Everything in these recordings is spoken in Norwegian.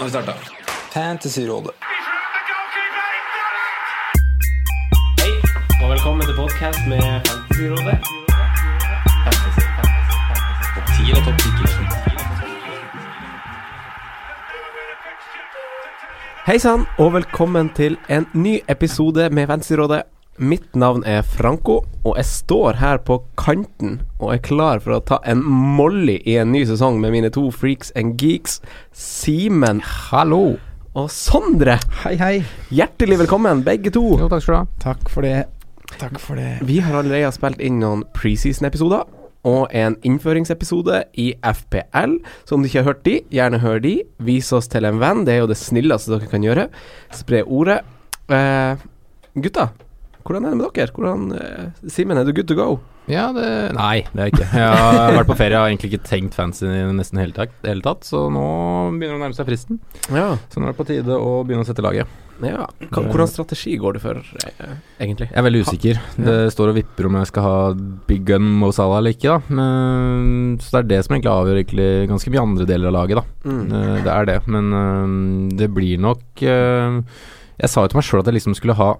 Nå har vi starta. Fantasyrådet. Hei, og velkommen til podkast med Fantasyrådet. Fantasy, fantasy, fantasy. Topp 10 eller topp 10? Hei sann, og velkommen til en ny episode med Fantasyrådet. Mitt navn er Franco, og jeg står her på kanten og er klar for å ta en Molly i en ny sesong med mine to freaks and geeks, Simen Hallo. og Sondre. Hei, hei. Hjertelig velkommen, begge to. Jo, takk skal du ha. Takk for det. Takk for det. Vi har allerede spilt inn noen preseason-episoder og en innføringsepisode i FPL. Så om du ikke har hørt de, gjerne hør de. Vis oss til en venn, det er jo det snilleste dere kan gjøre. Spre ordet. Eh, gutta, hvordan er det med dere? Hvordan, eh, Simen, er du good to go? Ja, det Nei, det er jeg ikke. Jeg har vært på ferie, og har egentlig ikke tenkt fancy nesten hele tatt, hele tatt, så nå begynner det å nærme seg fristen. Ja. Så nå er det på tide å begynne å sette laget. ja. Hvordan strategi går det for, eh, egentlig? Jeg er veldig usikker. Det står og vipper om jeg skal ha big gun Mo Salah eller ikke, da. Men, så det er det som egentlig avgjør egentlig ganske mye andre deler av laget, da. Mm. Eh, Det er det, men eh, det blir nok eh, Jeg sa jo til meg sjøl at jeg liksom skulle ha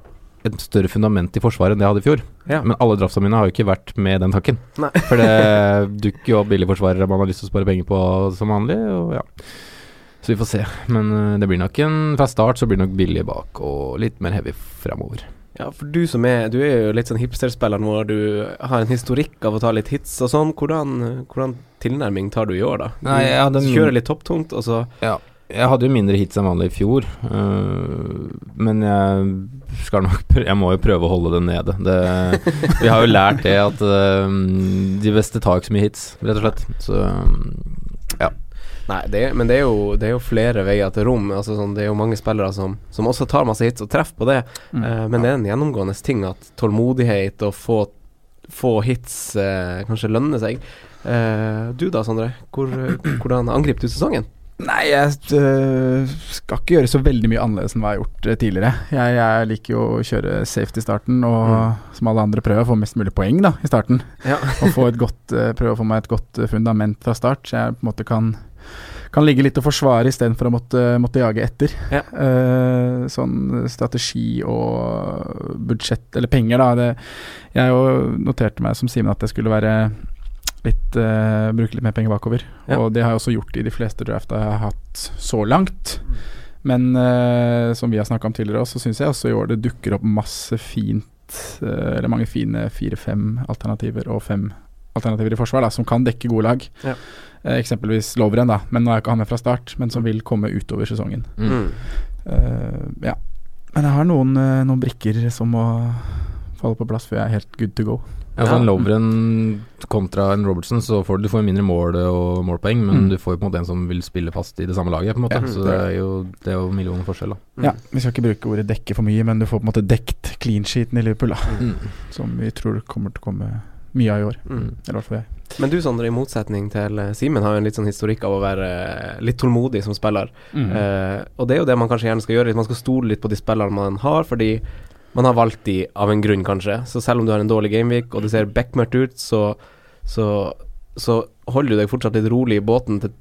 et større fundament i forsvaret enn det jeg hadde i fjor. Ja. Men alle draftsene mine har jo ikke vært med den takken. Nei. For det dukker jo opp billigforsvarere man har lyst til å spare penger på som vanlig, og ja. Så vi får se. Men eh, det blir nok en Fra start så blir det nok billig bak og litt mer heavy framover. Ja, for du som er Du er jo litt sånn hipsterspiller nå, du har en historikk av å ta litt hits og sånn. Hvordan, hvordan tilnærming tar du i år, da? Du Nei, ja, den, Kjører litt topptungt, og så Jeg hadde jo mindre hits enn vanlig i fjor, øh, men jeg skal nok prø Jeg må jo prøve å holde det nede. Det, vi har jo lært det at øh, de beste tar ikke så mye hits, rett og slett. Så ja. Nei, det, men det er, jo, det er jo flere veier til rom. Altså sånn, det er jo mange spillere som, som også tar masse hits og treffer på det. Mm. Eh, men det er en gjennomgående ting at tålmodighet og få, få hits eh, kanskje lønner seg. Eh, du da, Sondre. Hvor, hvordan angriper du sesongen? Nei, jeg øh, skal ikke gjøre så veldig mye annerledes enn hva jeg har gjort øh, tidligere. Jeg, jeg liker jo å kjøre safe i starten, og som alle andre prøve å få mest mulig poeng da, i starten. Ja. og få et godt, øh, prøve å få meg et godt fundament fra start, så jeg på en måte kan, kan ligge litt og forsvare istedenfor å måtte, måtte jage etter. Ja. Uh, sånn strategi og budsjett, eller penger, da. Det, jeg jo noterte meg som Simen at jeg skulle være litt uh, bruke litt mer penger bakover. Ja. Og det har jeg også gjort i de fleste drafta jeg har hatt så langt. Men uh, som vi har snakka om tidligere, så syns jeg også i år det dukker opp masse fint uh, Eller mange fine fire-fem alternativer og fem alternativer i forsvar da, som kan dekke gode lag. Ja. Eksempelvis Lovren, da, men nå er ikke han med fra start, men som vil komme utover sesongen. mm. Mm. Eh, ja. Men jeg har noen, noen brikker som må falle på plass før jeg er helt good to go. Ja, for Ja. en Lovren kontra en Robertson, så får du, du får mindre mål og målpoeng, men Mm. du får jo på en måte en som vil spille fast i det samme laget, på en måte. Ja, så det det er jo, det er jo millioner forskjell, da. Mm. Ja, Vi skal ikke bruke ordet dekke for mye, men du får på en måte dekt clean sheeten i Liverpool, da, Mm. som vi tror kommer til å komme mye av i år. Mm. Eller i hvert fall jeg. Men du, Sondre, i motsetning til eh, Simen, har jo en litt sånn historikk av å være eh, litt tålmodig som spiller. Mm. Uh, og det er jo det man kanskje gjerne skal gjøre. Man skal stole litt på de spillerne man har, fordi man har valgt de av en grunn, kanskje. Så selv om du har en dårlig gameweek og det ser bekmørkt ut, så, så, så holder du deg fortsatt litt rolig i båten til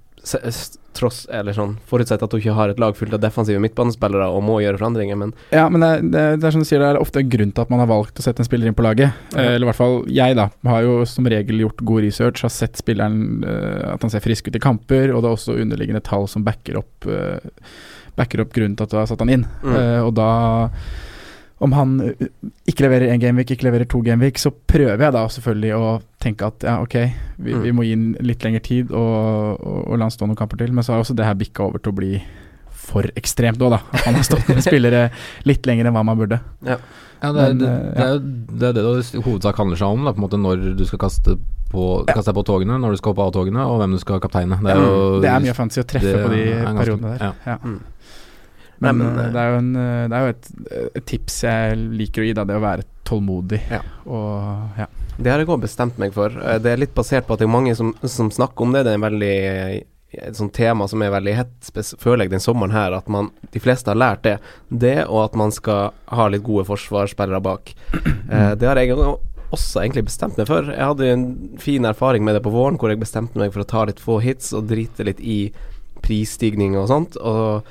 tross Eller sånn forutsett at du ikke har et lag fullt av defensive midtbanespillere og må gjøre forandringer, men Ja, men det, det, det er som du sier, det er ofte en grunn til at man har valgt å sette en spiller inn på laget. Ja. Eh, eller i hvert fall jeg, da. Har jo som regel gjort god research, har sett spilleren eh, at han ser frisk ut i kamper, og det er også underliggende tall som backer opp eh, Backer opp grunnen til at du har satt han inn. Mm. Og da om han eh, ikke leverer én gameweek, ikke leverer to gameweek, så prøver jeg da selvfølgelig å tenke at ja, ok, vi, Mm. vi må gi ham litt lengre tid og, og, og la han stå noen kamper til. Men så har også det her bikka over til å bli for ekstremt òg, da. At han har stått med spillere litt lenger enn hva man burde. Ja, det er, Men, det, eh, det, er jo det er det det hovedsak handler seg om, da, på en måte når du skal kaste, på, kaste deg på togene, når du skal hoppe av togene, og hvem du skal kapteine. Det er, jo, Det er mye fancy å treffe det på de er periodene der. ja. Ja. Men, Nei, men, eh, det er en, eh, det er jo et, et tips jeg liker å gi, da, det å være tålmodig. Ja. Og ja. Det har jeg òg bestemt meg for. Eh, Det er litt basert på at det er mange som, som snakker om det. Det er en veldig eh, et sånt tema som er veldig hett, føler jeg den sommeren her, at man, de fleste har lært det. Det, og at man skal ha litt gode forsvarsspillere bak. Eh, det har jeg også egentlig bestemt meg for. Jeg hadde en fin erfaring med det på våren, hvor jeg bestemte meg for å ta litt få hits og drite litt i prisstigning og sånt, og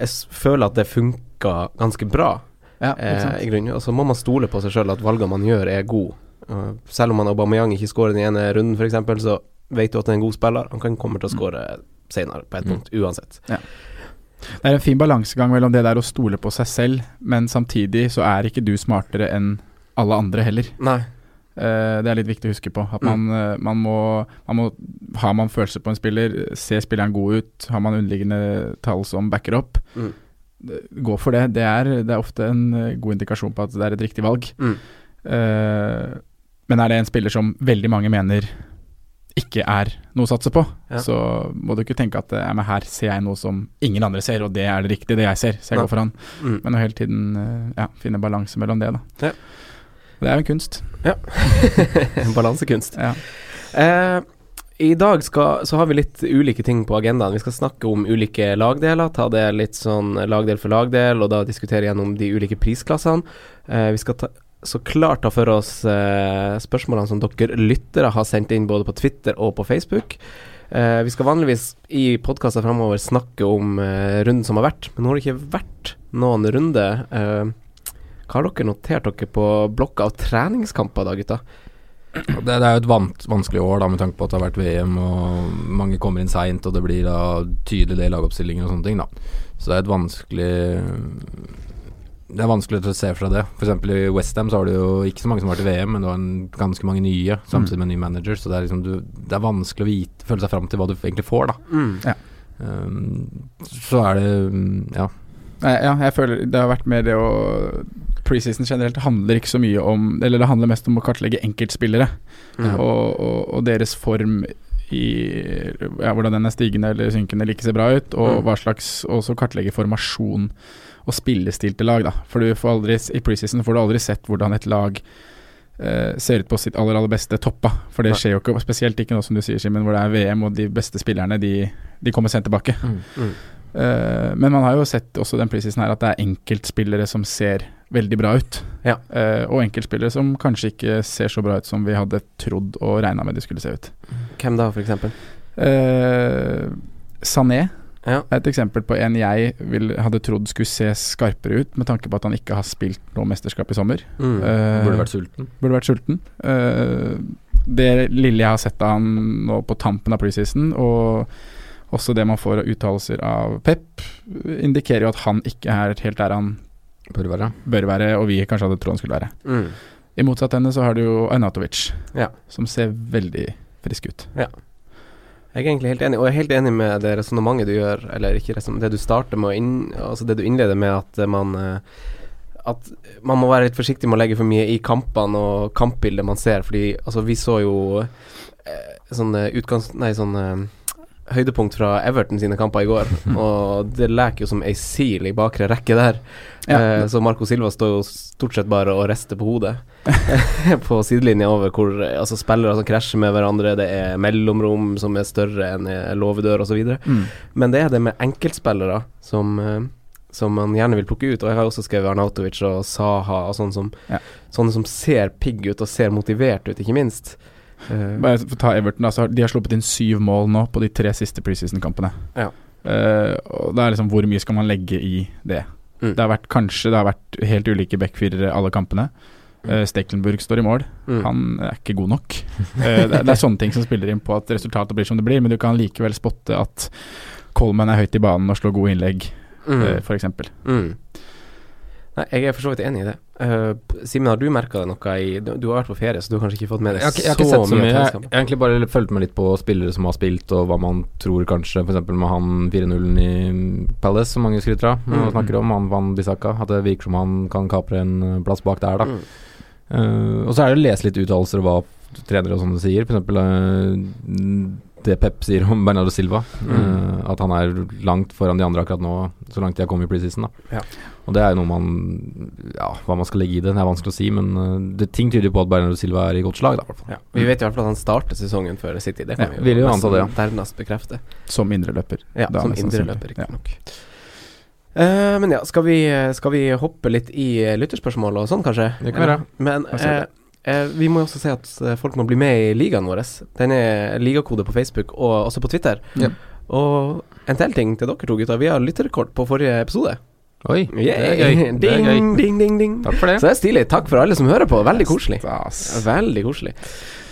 jeg føler at det funka ganske bra, Ja, eh, i grunnen. Og så må man stole på seg sjøl, at valgene man gjør, er gode. Uh, selv om man Aubameyang ikke skårer den ene runden, f.eks., så vet du at han er en god spiller. Han kan komme til å skåre senere, på et Mm. punkt, uansett. Det er en fin balansegang mellom det der å stole på seg selv, men samtidig så er ikke du smartere enn alle andre heller. Nei. Eh, det er litt viktig å huske på. At Mm. man, eh, man, må, man må Har man følelser på en spiller, ser spilleren god ut, har man underliggende tall som backer opp, Mm. gå for det. Det er, det er ofte en eh, god indikasjon på at det er et riktig valg. Mm. Men er det en spiller som veldig mange mener ikke er noe å satse på, Ja. så må du ikke tenke at ja, men her ser jeg noe som ingen andre ser, og det er det riktige, det jeg ser, så jeg ja. går for han. Mm. Men å hele tiden ja, finne balanse mellom det, da. Ja. Det er jo en kunst. Balansekunst. Ja. Eh, I dag skal, så har vi litt ulike ting på agendaen. Vi skal snakke om ulike lagdeler, ta det litt sånn lagdel for lagdel, og da diskutere gjennom de ulike prisklassene. Eh, vi skal ta, så klart ta for oss eh, spørsmålene som dere lyttere har sendt inn både på Twitter og på Facebook. Eh, vi skal vanligvis i podkaster framover snakke om eh, runden som har vært, men nå har det ikke vært noen runde. Eh, hva har dere notert dere på blokka av treningskamper da, gutta? Det, det er jo et vant, vanskelig år da med tanke på at det har vært VM og mange kommer inn seint, og det blir da tydelig det i lagoppstillinger og sånne ting. da Så det er et vanskelig Det er vanskelig å se fra det. Eksempel i Westham så har du jo ikke så mange som har vært i VM, men du har en, ganske mange nye, samtidig med en ny manager. Så det er liksom du, Det er vanskelig å vite, føle seg fram til hva du egentlig får, da. Um, så er det Ja. Ja, jeg føler det har vært mer det å Preseason generelt handler ikke så mye om Eller det handler mest om å kartlegge enkeltspillere Mm. og, og, og deres form i ja, hvordan den er stigende eller synkende eller ikke ser bra ut, og Mm. hva slags også kartlegge formasjon og spillestil til lag, da. For du får aldri i preseason får du aldri sett hvordan et lag eh, ser ut på sitt aller, aller beste toppa. For det skjer jo ikke, spesielt ikke nå som du sier, Simen, hvor det er VM og de beste spillerne, de, de kommer sent tilbake. Mm. Eh, men man har jo sett også den preseason her at det er enkeltspillere som ser veldig bra ut. Ja. Uh, og enkeltspillere som kanskje ikke ser så bra ut som vi hadde trodd og regna med de skulle se ut. Hvem da, for eksempel? Eh, Sané Ja. er et eksempel på en jeg vil, hadde trodd skulle se skarpere ut, med tanke på at han ikke har spilt noe mesterskap i sommer. Mm. Uh, Burde vært sulten. burde vært sulten. Uh, det lille jeg har sett av han nå på tampen av preseason, og også det man får av uttalelser av Pep, indikerer jo at han ikke er helt der han bør være. bør være, og vi kanskje hadde trodd han skulle være. Mm. I motsatt ende så har du jo Arnatovic, Ja. som ser veldig frisk ut. Jeg er egentlig helt enig, og jeg er helt enig med det resonnementet du gjør, eller ikke det du starter med inn, Altså det du innleder med at man eh, At man må være litt forsiktig med å legge for mye i kampene og kampbildet man ser, fordi altså vi så jo eh, sånne utgangs... Nei, sånne høydepunkt fra Everton sine kamper i går, og det leker jo som ei sil i bakre rekke der. Ja. Eh, så Marco Silva står jo stort sett bare og rister på hodet på sidelinja over hvor eh, altså spillere som krasjer med hverandre, det er mellomrom som er større enn eh, låvedør osv. Mm. Men det er det med enkeltspillere som eh, som man gjerne vil plukke ut. Og jeg har også skrevet Arnautovic og Saha og sånne som, Ja. sånne som ser pigg ut og ser motivert ut, ikke minst. Eh, Bare for å ta Everton, altså, de har sluppet inn syv mål nå på de tre siste preseason-kampene. Ja. Uh, og det er liksom hvor mye skal man legge i det? Mm. Det har vært kanskje det har vært helt ulike backfirere alle kampene. Uh, Steklenburg står i mål. mm. Han er ikke god nok. Uh, det, det er sånne ting som spiller inn på at resultatet blir som det blir, men du kan likevel spotte at Coleman er høyt i banen og slår gode innlegg, Mm. uh, f.eks. Mm. Nei, jeg er for så vidt enig i det. Uh, Simen, har du merka noe i du, du har vært på ferie, så du har kanskje ikke fått med deg ikke- jeg har ikke så sett så mye. mye. Jeg har egentlig bare fulgt med litt på spillere som har spilt, og hva man tror kanskje, f.eks. med han 4-0-en i Palace, som mange skryter av. Man Mm. snakker om han Van Bissaka, at det virker som han kan kapre en eh, plass bak der, da. Mm. Uh, og så er det å lese litt uttalelser og hva trenere og sånne sier. Eksempel eh, det Pep sier om Bernardo Silva. Mm. uh, at han er langt foran de andre akkurat nå, så langt de har kommet i preseason. Ja. Og det er jo noe man Ja, hva man skal legge i det, det er vanskelig å si, men eh, det, ting tyder på at Bernardo Silva er i godt slag, da. i hvert fall. Ja. Vi vet i hvert fall at han starter sesongen før City. Det kan Ja, vi jo jo anta det, nærmest bekrefte. Som indreløper. Ja, Da som indreløper, indreløper, Ja. riktignok. Eh, men ja, skal vi, skal vi hoppe litt i eh, lytterspørsmål og sånn, kanskje? Det kan være. Men uh, eh, eh, vi må jo også si at folk må bli med i ligaen vår. Den er ligakode på Facebook og også på Twitter. Mm. Og en til ting til dere to gutter. Vi har lytterrekord på forrige episode. Oi, det er gøy. gøy. Det er gøy. Ding, ding, ding, ding. Takk for det. Så det er stilig. Takk for alle som hører på. Veldig koselig. Veldig koselig.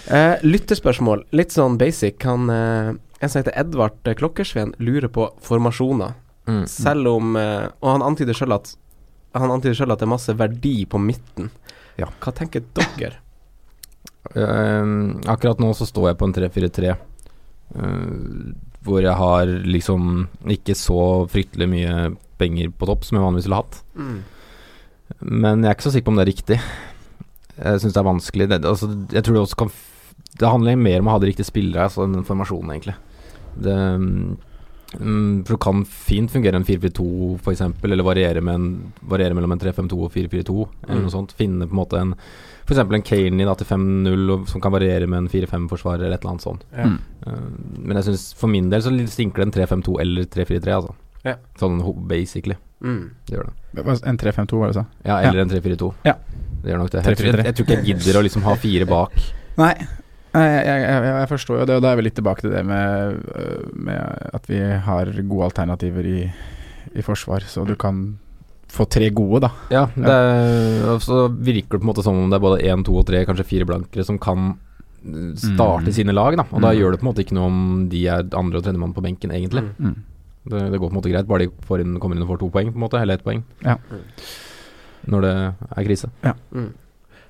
Uh, lytterspørsmål. Litt sånn basic. Kan uh, en som heter Edvard Klokkersveen lure på formasjoner? Mm. Selv om uh, Og han antyder sjøl at Han antyder selv at det er masse verdi på midten. Ja. Hva tenker dere? Akkurat nå så står jeg på en 3-4-3. eh, hvor jeg har liksom ikke så fryktelig mye penger på topp som jeg vanligvis ville hatt. Men jeg er ikke så sikker på om det er riktig. Jeg syns det er vanskelig. Det, altså, jeg tror det også kan Det handler mer om å ha de riktige spillere altså, enn den formasjonen, egentlig. Det, um, for det kan fint fungere en 4-4-2 f.eks., eller variere, med en, variere mellom en 3-5-2 og 4-4-2, eller Mm. noe sånt. Finne på en måte en F.eks. en Kane da, til 5-0 som kan variere med en 4-5-forsvarer eller et eller annet sånt. Ja. Mm. Uh, men jeg synes for min del så stinker det en 3-5-2 eller 3-4-3, altså. Ja. Sånn basically. Mm. Det gjør det. En 3-5-2, var det du sa? Ja, eller en 3-4-2. Ja. Det gjør nok det. Jeg, jeg, jeg tror ikke jeg gidder å liksom ha fire bak. Nei, jeg, jeg, jeg, jeg forstår jo det, og da er vi litt tilbake til det med, øh, med at vi har gode alternativer i, i forsvar, så du kan få tre gode, da. Ja, det er, så virker det på en måte som om det er både én, to og tre, kanskje fire blankere, som kan uh, starte Mm. sine lag, da. Og da Mm. gjør det på en måte ikke noe om de er andre- og tredjemann på benken, egentlig. Mm. Mm. Det, det går på en måte greit, bare de får inn, kommer inn og får to poeng, på en måte, eller ett poeng. Ja. Når det er krise. Mm.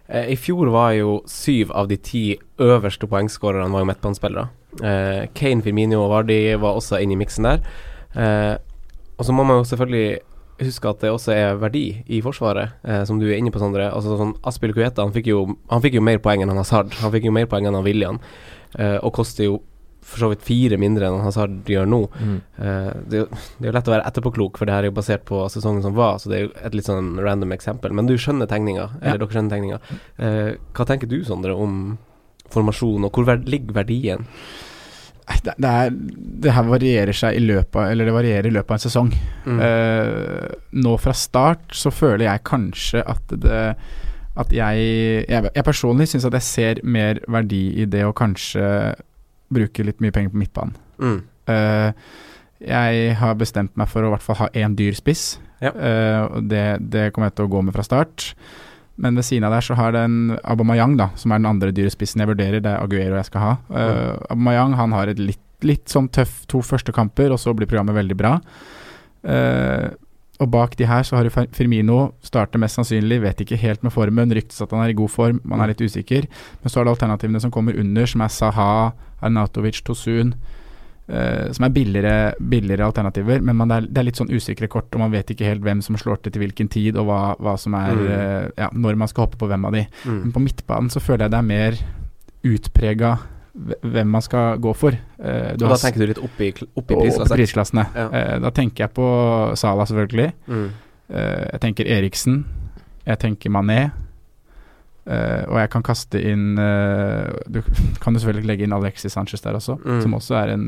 Eh, I fjor var jo syv av de ti øverste poengskårerne var jo midtbanespillere. Eh, Kane, Firmino og Vardi var også inne i miksen der. Eh, og så må man jo selvfølgelig huske at det også er verdi i Forsvaret, eh, som du er inne på, Sondre. Altså sånn Aspil Kueta han fikk, jo, han fikk jo mer poeng enn han Hazard. Han fikk jo mer poeng enn han William, eh, og koster jo for så vidt fire mindre enn han Hazard gjør nå. Eh, det, det er jo lett å være etterpåklok, for det her er jo basert på sesongen som var, så det er jo et litt sånn random eksempel. Men du skjønner tegninga, eller dere skjønner tegninga. Eh, hva tenker du, Sondre, om formasjon, og hvor ligger verdien? Det, er, det her varierer seg i løpet av Eller det varierer i løpet av en sesong. Mm. Uh, nå fra start så føler jeg kanskje at det At jeg Jeg, jeg personlig syns at jeg ser mer verdi i det å kanskje bruke litt mye penger på midtbanen. Mm. Uh, jeg har bestemt meg for å i hvert fall ha én dyr spiss. Ja. Uh, det, det kommer jeg til å gå med fra start. Men ved siden av der så har den Aubameyang, da, som er den andre dyrespissen jeg vurderer. Det er Aguero jeg skal ha. Uh, Aubameyang han har et litt, litt sånn tøff to første kamper, og så blir programmet veldig bra. Uh, og bak de her så har du Firmino, starter mest sannsynlig, vet ikke helt med formen. Ryktes at han er i god form, man er litt usikker. Men så er det alternativene som kommer under, som er Saha, Arnautovic, Tosun. Eh, som er billigere, billigere alternativer, men man er, det er litt sånn usikre kort, og man vet ikke helt hvem som slår til til hvilken tid, og hva, hva som er Mm. uh, Ja, når man skal hoppe på hvem av de. Men Mm. på midtbanen så føler jeg det er mer utprega hvem man skal gå for. Eh, Og da har tenker du litt opp i, opp i prisklasse? prisklassene. Ja. Da tenker jeg på Sala, selvfølgelig. Mm. Jeg tenker Eriksen. Jeg tenker Mané. Eh, og jeg kan kaste inn uh, Du kan jo selvfølgelig legge inn Alexis Sanchez der også, Mm. som også er en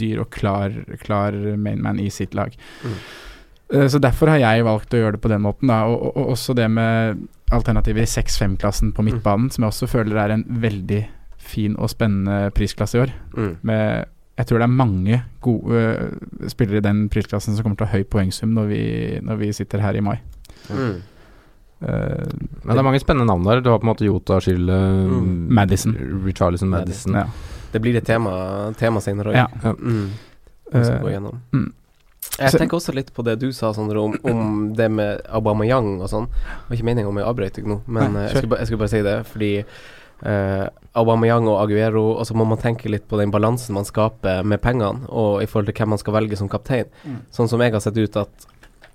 dyr og klar, klar mainman i sitt lag. Mm. Uh, så derfor har jeg valgt å gjøre det på den måten. Da. Og, og, og også det med alternativer i 6-5-klassen på Mm. midtbanen, som jeg også føler er en veldig fin og spennende prisklasse i år. Mm. Med, jeg tror det er mange gode spillere i den prisklassen som kommer til å ha høy poengsum når vi, når vi sitter her i mai. Mm. Eh, Men det er mange spennende navn der. Du har på en måte Jota, Schill, Mm. Madison. Richarlison, Madison. ja. Det blir et tema, tema senere òg. Ja. Mm. Vi skal Eh, gå mm. Jeg tenker også litt på det du sa, Sondre, om, om det med Aubameyang og sånn. Det var ikke meningen om jeg avbrøt deg nå, men Nei, eh, jeg, skulle bare, jeg skulle bare si det. Fordi eh, Aubameyang og Aguero Og så må man tenke litt på den balansen man skaper med pengene, og i forhold til hvem man skal velge som kaptein. Mm. Sånn som jeg har sett ut at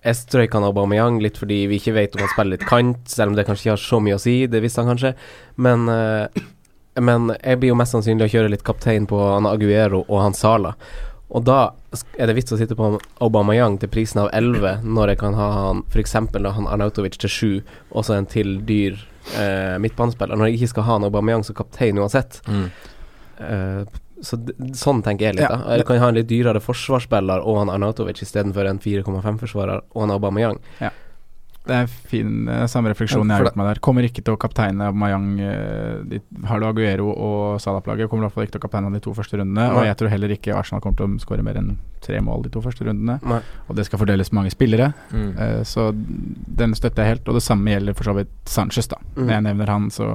jeg strøyk han Aubameyang litt fordi vi ikke vet om han spiller litt kant, selv om det kanskje ikke har så mye å si, det visste han kanskje. Men, eh, men jeg blir jo mest sannsynlig å kjøre litt kaptein på han Aguero og han Sala. Og da er det vits å sitte på Aubameyang til prisen av 11, når jeg kan ha han f.eks. han Arnautovic til 7, og så en til dyr eh, midtbanespiller. Når jeg ikke skal ha han Aubameyang som kaptein uansett. Mm. Eh, så sånn tenker jeg litt, Ja, da. Du kan ha en litt dyrere forsvarsspiller og han Arnautovic istedenfor en 4,5-forsvarer og han Aubameyang. Ja. det er fin eh, samme refleksjon jeg har gjort meg der. Kommer ikke til å kapteine Mayang eh, de, Har du Aguero og Salah-plaget kommer du i hvert fall ikke til å kapteine han de to første rundene. Og jeg tror heller ikke Arsenal kommer til å skåre mer enn tre mål de to første rundene. Nei. Og det skal fordeles på mange spillere, Mm. uh, så den støtter jeg helt. Og det samme gjelder for så vidt Sanchez, da. Mm. Når jeg nevner han, så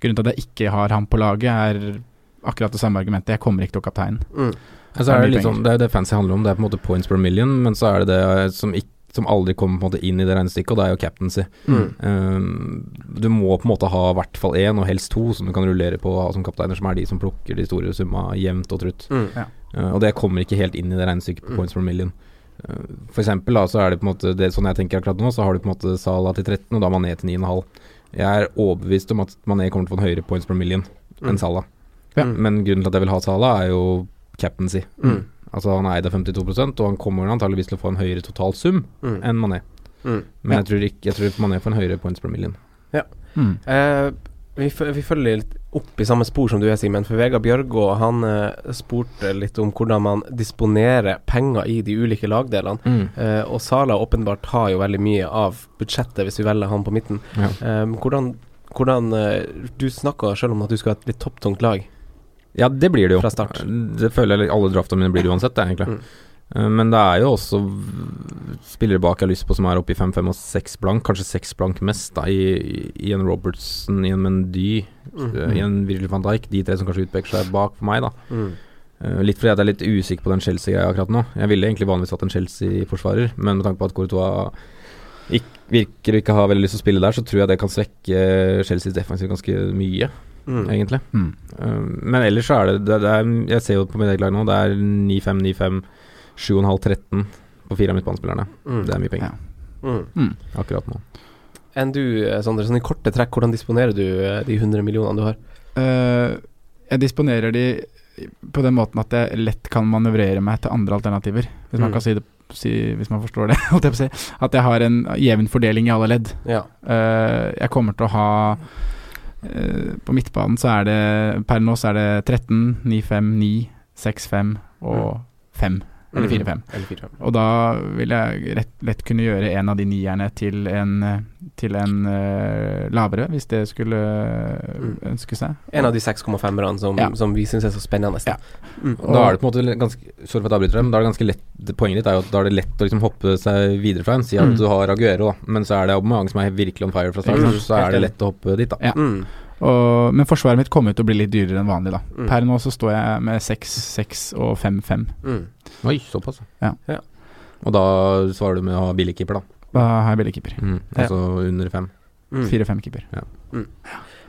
Grunnen til at jeg ikke har han på laget, er akkurat det samme argumentet. Jeg kommer ikke til å kapteine. Mm. Altså, så er det, sånn, det er det fancy handler om. Det er på en måte points per million, men så er det det som, ikk- som aldri kommer på en måte inn i det regnestykket, og det er jo captaincy. Mm. Um, du må på en måte ha i hvert fall én, og helst to, som du kan rullere på og ha som kapteiner, som er de som plukker de store summa jevnt og trutt. Mm. Uh, og det kommer ikke helt inn i det regnestykket på Mm. points per million. Uh, for eksempel da, så er det på en måte det, Sånn jeg tenker akkurat nå, så har du på en måte Sala til 13, og da er man ned til 9,5. Jeg er overbevist om at Mané kommer til å få en høyere points per million Mm. enn Salah. Ja. Mm. Men grunnen til at jeg vil ha Salah, er jo captaincy. Mm. Altså Han er eid av 52% og han kommer antageligvis til å få en høyere totalsum Mm. enn Mané. Mm. Men Ja. jeg tror ikke Jeg tror Mané får en høyere points per million. Mm. Eh, vi, vi følger litt opp i samme spor som du er, Simen. For Vegard Bjørgå han eh, spurte litt om hvordan man disponerer penger i de ulike lagdelene. Eh, og Sala åpenbart har jo veldig mye av budsjettet, hvis vi velger han på midten. Ja. Eh, hvordan hvordan eh, Du snakka selv om at du skulle ha et litt topptungt lag. Ja, det blir det jo. Fra start. Det føler jeg alle draftene mine blir det uansett, det, egentlig. Mm. Eh, Men det er jo også spillere bak jeg har lyst på som er oppe i 5-5 og 6 blank, kanskje 6 blank mest, da, i, i en Robertson, i en Mendy, Mm. eh, i en Virgil van Dijk. De tre som kanskje utpeker seg bak for meg, da. Mm. Eh, Litt fordi jeg er litt usikker på den Chelsea-greia akkurat nå. Jeg ville egentlig vanligvis hatt en Chelsea-forsvarer, men med tanke på at Courtois virker å ikke ha veldig lyst til å spille der, så tror jeg det kan svekke Chelseas defensiv ganske mye, Mm. egentlig. Mm. Uh, men ellers så er det, det, det er, Jeg ser jo på mitt eget lag nå, det er 9-5, 9-5, 7,5-13 på fire av midtbanespillerne. Mm. Det er mye penger Mm. akkurat nå. Enn du, eh, Sondre, sånn i korte trekk, hvordan disponerer du eh, de 100 millionene du har? Uh, jeg disponerer de på den måten at jeg lett kan manøvrere meg til andre alternativer. Hvis man Mm. kan si det si, Hvis man forstår det, holdt jeg på å si. At jeg har en jevn fordeling i alle ledd. Ja. Uh, jeg kommer til å ha På midtbanen så er det Per nå så er det 13, 9-5, 9, 6-5 og 5. Eller Mm. 4-5. Mm, Og da vil jeg rett, lett kunne gjøre en av de nierne til en, til en uh, lavere, hvis det skulle Mm. ønske seg. En av de 6,5-erne som, Ja. som vi syns er så spennende. Ja. Mm. Da er det på en måte ganske Sorry for at jeg avbryter da er det ganske lett Poenget ditt er jo at da er det lett å liksom hoppe seg videre fra en. Si at Mm. du har Aguero, da, men så er det Aubameyang som er virkelig on fire fra start, Mm. så er det lett å hoppe dit, da. Ja. Mm. Og, men forsvaret mitt kommer til å bli litt dyrere enn vanlig, da. Mm. Per nå så står jeg med 6, 6 og 5, 5. Mm. Oi, såpass. Ja. Ja. Og da svarer du med å ha billigkeeper, da. Da har jeg billigkeeper. Mm. Ja. Altså under 5? Mm. 4-5 keeper.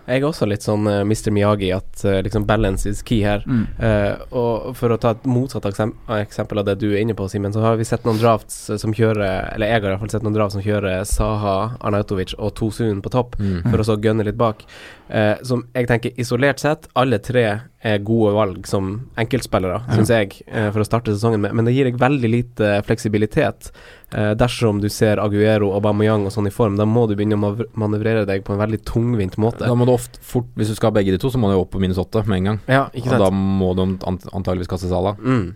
Jeg er også litt sånn uh, Mr. Miyagi, at uh, liksom balance is key her. Mm. Uh, og for å ta et motsatt eksempel av det du er inne på, Simen, så har vi sett noen drafts eh, som kjører Eller jeg har i hvert fall sett noen drafts som kjører Saha, Arnautovic og Tosun på topp, Mm. for å så gønne litt bak. Eh, som jeg tenker isolert sett, alle tre er gode valg som enkeltspillere, Ja. syns jeg, eh, for å starte sesongen med. Men det gir deg veldig lite fleksibilitet. Eh, dersom du ser Aguero og Bameyang og sånn i form, da må du begynne å manøvrere deg på en veldig tungvint måte. Da må du ofte fort Hvis du skal ha begge de to, så må du opp på minus åtte med en gang. ja, ikke Og da må du ant antageligvis kaste Sala. Mm.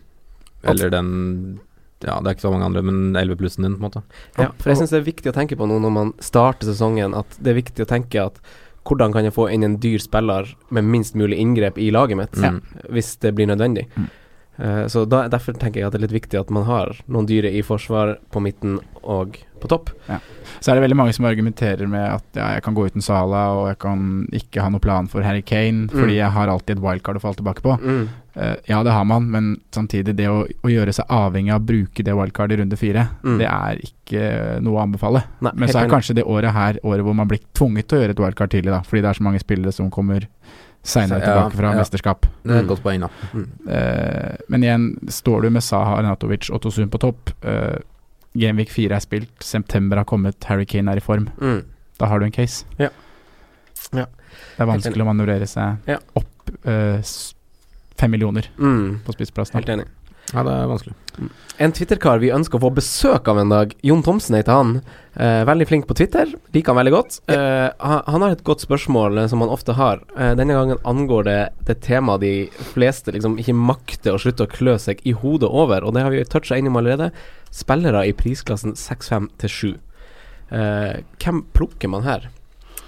Eller den Ja, det er ikke så mange andre, men 11 plussen din, på en måte. Ja, for jeg syns det er viktig å tenke på nå når man starter sesongen, at det er viktig å tenke at hvordan kan jeg få inn en dyr spiller med minst mulig inngrep i laget mitt, Mm. hvis det blir nødvendig. Mm. Uh, så da, derfor tenker jeg at det er litt viktig at man har noen dyre i forsvar, på midten og på topp. Så er det veldig mange som argumenterer med at ja, jeg kan gå uten Sala, og jeg kan ikke ha noen plan for Harry Kane, fordi Mm. jeg har alltid et wildcard å falle tilbake på. Eh, ja, det har man, men samtidig, det å, å gjøre seg avhengig av å bruke det wildcard i runde fire, Mm. det er ikke noe å anbefale. Nei, Men så er kanskje det året her året hvor man blir tvunget til å gjøre et wildcard tidlig, da, fordi det er så mange spillere som kommer seinere tilbake fra ja. mesterskap. Det er et Mm. godt poeng, da. Eh, men igjen, står du med Saha, Renatovic og Tosun på topp, uh, Gamevik 4 er spilt, september har kommet, Harry Kane er i form, Mm. da har du en case. Ja. Ja. Det er vanskelig å manøvrere seg Ja. opp eh, s- fem millioner Mm. på spissplassen. Helt enig. Ja, det er vanskelig. En Twitter-kar vi ønsker å få besøk av en dag. Jon Thomsen heter han. Eh, veldig flink på Twitter. Liker han veldig godt. Eh, han, han har et godt spørsmål eh, som han ofte har. Eh, denne gangen angår det det temaet de fleste liksom ikke makter å slutte å klø seg i hodet over, og det har vi toucha innom allerede. Spillere i prisklassen 6-5 til 7. Eh, hvem plukker man her?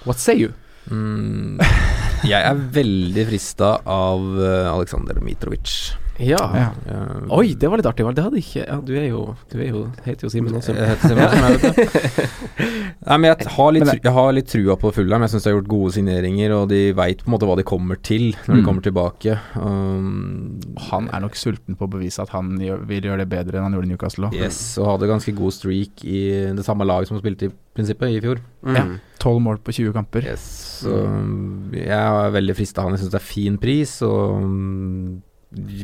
What say you? Mm, jeg er veldig frista av uh, Aleksandr Mitrovic. Ja. Ja. Eh, Oi, det var litt artig. Det hadde ikke Ja, du er jo Du er jo heter jo Simen også. Jeg heter Simen jeg. Nei, men jeg har litt, jeg har litt trua på Fulham. Jeg syns de har gjort gode signeringer, og de veit på en måte hva de kommer til når de Mm. kommer tilbake. Um, Han er nok sulten på å bevise at han gjør, vil gjøre det bedre enn han gjorde i Newcastle òg. Yes, og hadde ganske god streak i det samme laget som spilte i prinsippet i fjor. Mm. Ja. Tolv mål på 20 kamper. Yes, så um, jeg er veldig frista av han. Jeg syns det er fin pris, og um,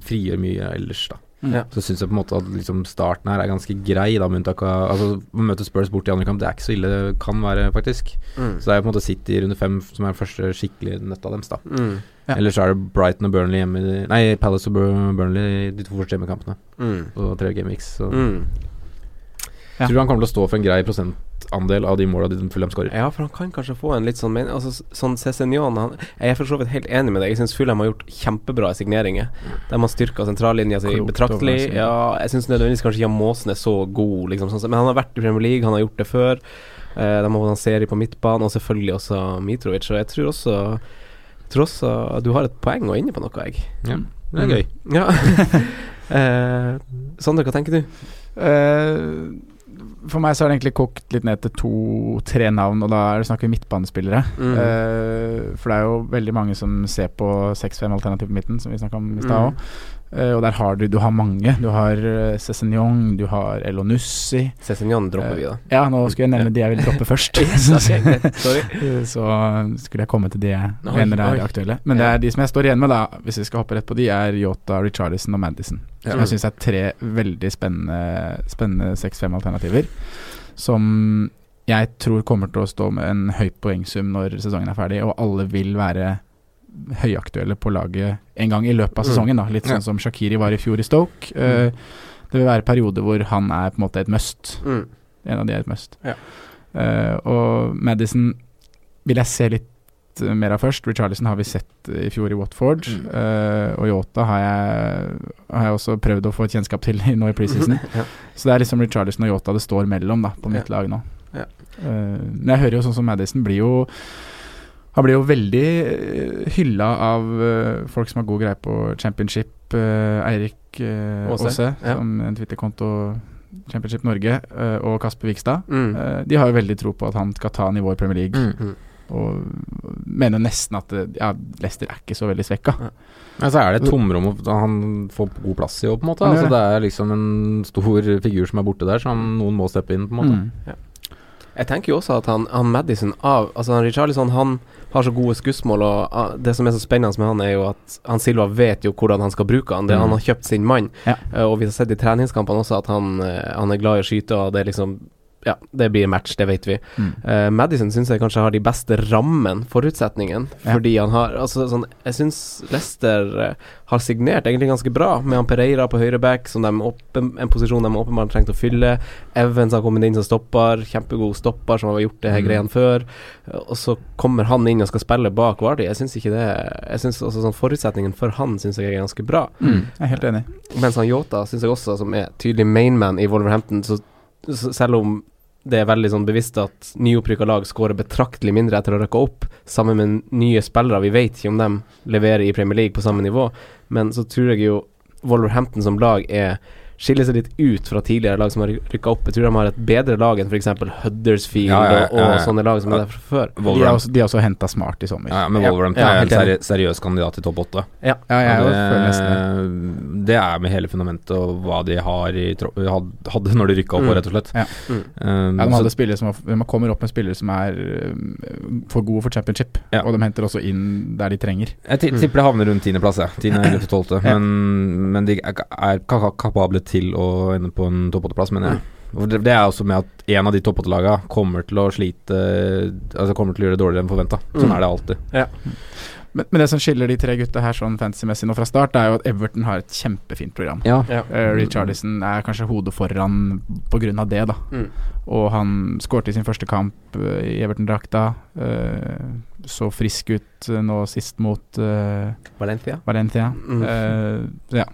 frigjør mye ellers, da. Mm. Ja. Så syns jeg på en måte at liksom starten her er ganske grei, da, med unntak av Altså, å møte Spurs bort i andre kamp, det er ikke så ille det kan være, faktisk. Mm. Så det er på en måte City i runde fem som er første skikkelig nøtta deres, da. Mm. Ja. Ellers så er det Brighton og Burnley hjemme i Nei, Palace og Burnley de to første hjemmekampene Mm. Og tre gameweeks. Så Mm. Ja. tror han kommer til å stå for en grei prosentandel av de måla de Fulham skårer. Ja, for han kan kanskje få en litt sånn men, altså, Sånn Cézignon Jeg er for så vidt helt enig med deg. Jeg syns Fulham har gjort kjempebra signeringer. De har styrka sentrallinja si betraktelig. Ja, jeg syns nødvendigvis kanskje Jan Måsen er så god, liksom, sånn, men han har vært i Premier League, han har gjort det før. Eh, de har fått en serie på midtbanen, og selvfølgelig også Mitrovic. Så jeg tror også tror også du har et poeng og er inne på noe, jeg. Ja, det er gøy. Ja. eh, Sander, hva tenker du? Eh, for meg så har det egentlig kokt litt ned til to-tre navn, og da er det snakk om midtbanespillere. Mm. Uh, for det er jo veldig mange som ser på 6-5-alternativ på midten, som vi snakka om i stad Mm. Òg. og der har du Du har mange. Du har uh, Cézignon, du har Elonussi. Cézignon dropper vi, da. Ja, nå skulle jeg nevne de jeg vil droppe først. Så skulle jeg komme til de jeg Oi, mener er aktuelle. Men det er de som jeg står igjen med, da, hvis vi skal hoppe rett på de, er Yota, Richarlison og Madison. Som jeg syns er tre veldig spennende, spennende 6-5-alternativer. Som jeg tror kommer til å stå med en høy poengsum når sesongen er ferdig, og alle vil være høyaktuelle på laget en gang i løpet av Mm. sesongen. Da. Litt sånn som Shakiri var i fjor i Stoke. Uh, det vil være perioder hvor han er på en måte et must. Mm. En av de er et must. Ja. Uh, og Madison vil jeg se litt eh, mer av først. Richarlison har vi sett i fjor i Watford. Mm. Uh, og Yota har jeg, har jeg også prøvd å få et kjennskap til nå i preseason. Ja. Så det er liksom Richarlison og Yota det står mellom da på mitt Ja. lag nå. Ja. Uh, men jeg hører jo sånn som Madison blir jo Han blir jo veldig hylla av eh, folk som har god greie på championship. Eh, Eirik uh, Aase, ja. som en Twitter-konto Championship Norge, eh, og Kasper Vikstad. Mm. Eh, de har jo veldig tro på at han skal ta nivået i Premier League. Mm. Mm. Og mener nesten at eh, ja, Leicester er ikke så veldig svekka. Men så er det et tomrom og han får god plass i òg, på en måte. Altså, det er liksom en stor figur som er borte der, som noen må steppe inn, på en måte. Mm. Jeg tenker jo også at han, han Madison av Altså han Richarlison han har så gode skussmål, og ah, det som er så spennende med han, er jo at han Silva vet jo hvordan han skal bruke han. Det, Mm. Han har kjøpt sin mann, Ja. Eh, og vi har sett i treningskampene også at han, eh, han er glad i å skyte, og det er liksom ja, det blir match, det vet vi. Mm. Uh, Madison syns jeg kanskje har de beste rammen, forutsetningen, Ja. fordi han har Altså sånn Jeg syns Leicester uh, har signert egentlig ganske bra, med han Pereira på høyreback, som de åpen, en posisjon de åpenbart trengte å fylle. Evans har kommet inn som stopper, kjempegod stopper, som har gjort det her Mm. greiene før. Uh, og så kommer han inn og skal spille bak Vardi. Jeg syns ikke det Jeg synes også sånn Forutsetningen for han syns jeg er ganske bra. Mm. Jeg er helt enig. Mens han Yota syns jeg også, som er tydelig mainman i Wolverhampton, så, så selv om det er veldig sånn bevisst at nyopprykka lag skårer betraktelig mindre etter å rykke opp, sammen med nye spillere, vi vet ikke om de leverer i Premier League på samme nivå, men så tror jeg jo Wolverhampton som lag er skiller seg litt ut fra tidligere lag som har rykka opp. Jeg tror de har et bedre lag enn f.eks. Huddersfield Ja, ja, ja, og, og sånne lag som er der fra før. De har også, de har også henta Smart i sommer. Ja, men. Wolverhampton Ja, er en seri seriøs kandidat til topp åtte. Ja. Det. det, det er med hele fundamentet og hva de har i tro hadde når de rykka opp, Mm. rett og slett. Ja. Mm. Um, Ja, de hadde spillere som var- Man kommer opp med spillere som er øh, for gode for championship, Ja. og de henter også inn der de trenger. Jeg tipper Mm. tipper det havner rundt tiendeplass, jeg. Tiende eller tolvte. Men, men de er kapable til å ende på en topp åtte-plass, mener jeg. Og Det, det er også med at en av de topp åtte-laga kommer til å slite Altså kommer til å gjøre det dårligere enn forventa. Sånn Mm. er det alltid. Men, men det som skiller de tre gutta her sånn fantasy-messig nå fra start, er jo at Everton har et kjempefint program. Ja. Ja. Uh, Richardison er kanskje hodet foran pga. det, da. Mm. Og han skårte i sin første kamp uh, i Everton-drakta. Uh, så frisk ut eh, nå sist mot eh, Valencia. Valencia. Mm. Eh, ja.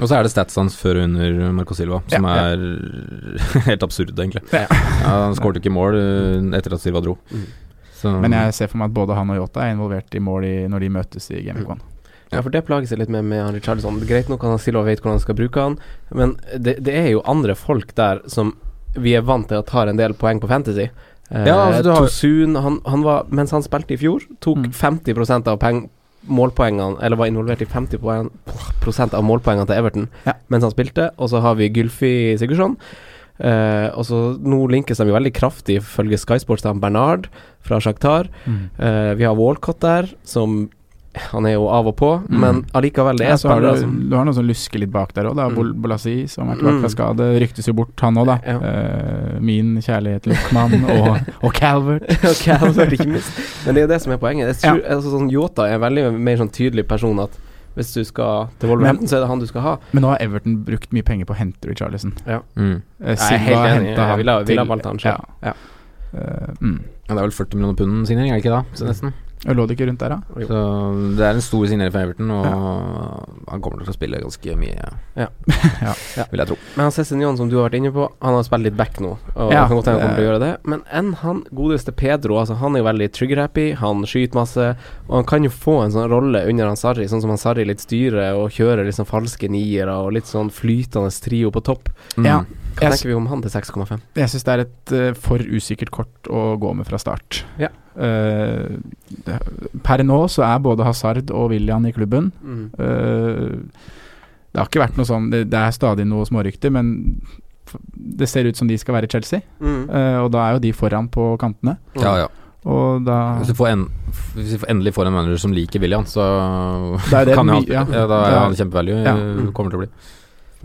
Og så er det stats før og under Marco Silva, som Ja, ja. er helt absurd, egentlig. Ja. Ja, han skårte ikke mål uh, etter at Silva dro. Mm. Så, Men jeg ser for meg at både han og Yota er involvert i mål i, når de møtes i Game Week 1. Ja, for det plager seg litt med med Richarlison. Greit nok han og vet hvordan han skal bruke han, men det, det er jo andre folk der som vi er vant til at har en del poeng på Fantasy. Eh, Ja, altså, du har- Tosun, han, han var, mens han spilte i fjor, tok Mm. 50% av peng, målpoengene Eller var involvert i 50 poeng, prosent av målpoengene til Everton Ja. mens han spilte. Og så har vi Gylfi Sigurdsson. Eh, og så Nå linkes de jo veldig kraftig, ifølge Sky Sports, til Bernard fra Shakhtar. Eh, vi har Walcott der, som Han er jo av og på, Mm. men allikevel, det er Ja, så har du, som du har noe som lusker litt bak der òg, da. Mm. Bol Bolasi, som er tilbake fra Mm. skade. Ryktes jo bort, han òg, da. Ja. Uh, min kjærlighet Luckman og, og Calvert. Og Calvert, ikke minst. Men det er jo det som er poenget. Tror, altså, sånn, Yota er en veldig mer sånn tydelig person at hvis du skal til Wolverhampton, så er det han du skal ha. Men nå har Everton brukt mye penger på å hente Richarlison. mm. Eh, Jeg er helt enig. hentet Jeg han til- valgt han selv. Ja. Uh, mm. ja, Det er vel 40 millioner pund signering, er det ikke da? Så nesten. Og Lå det ikke rundt der, da? Så det er en stor signering for Everton, og han kommer til å spille ganske mye, Ja. Ja. vil jeg tro. Men han Johan, som du har vært inne på, han har spilt litt back nå. Og Ja, kan godt hende han kommer til å gjøre det. Men enn han godeste Pedro, altså han er jo veldig trigger-happy, han skyter masse, og han kan jo få en sånn rolle under han Sarri, sånn som han Sarri litt styrer og kjører litt sånn falske niere og litt sånn flytende trio på topp. Mm. Ja. Hva Jeg tenker vi om han til 6,5? Jeg syns det er et uh, for usikkert kort å gå med fra start. Ja. Uh, det- per nå så er både Hazard og William i klubben. Mm. Uh, det har ikke vært noe sånn Det, det er stadig noe smårykter, men det ser ut som de skal være i Chelsea. Mm. Eh, og da er jo de foran på kantene. Ja, ja. Og da Hvis du, får en, hvis vi endelig får en manager som liker William, så Da er det kan jo han, ja. ja, da er han kjempevalue. Ja. Kommer til å bli.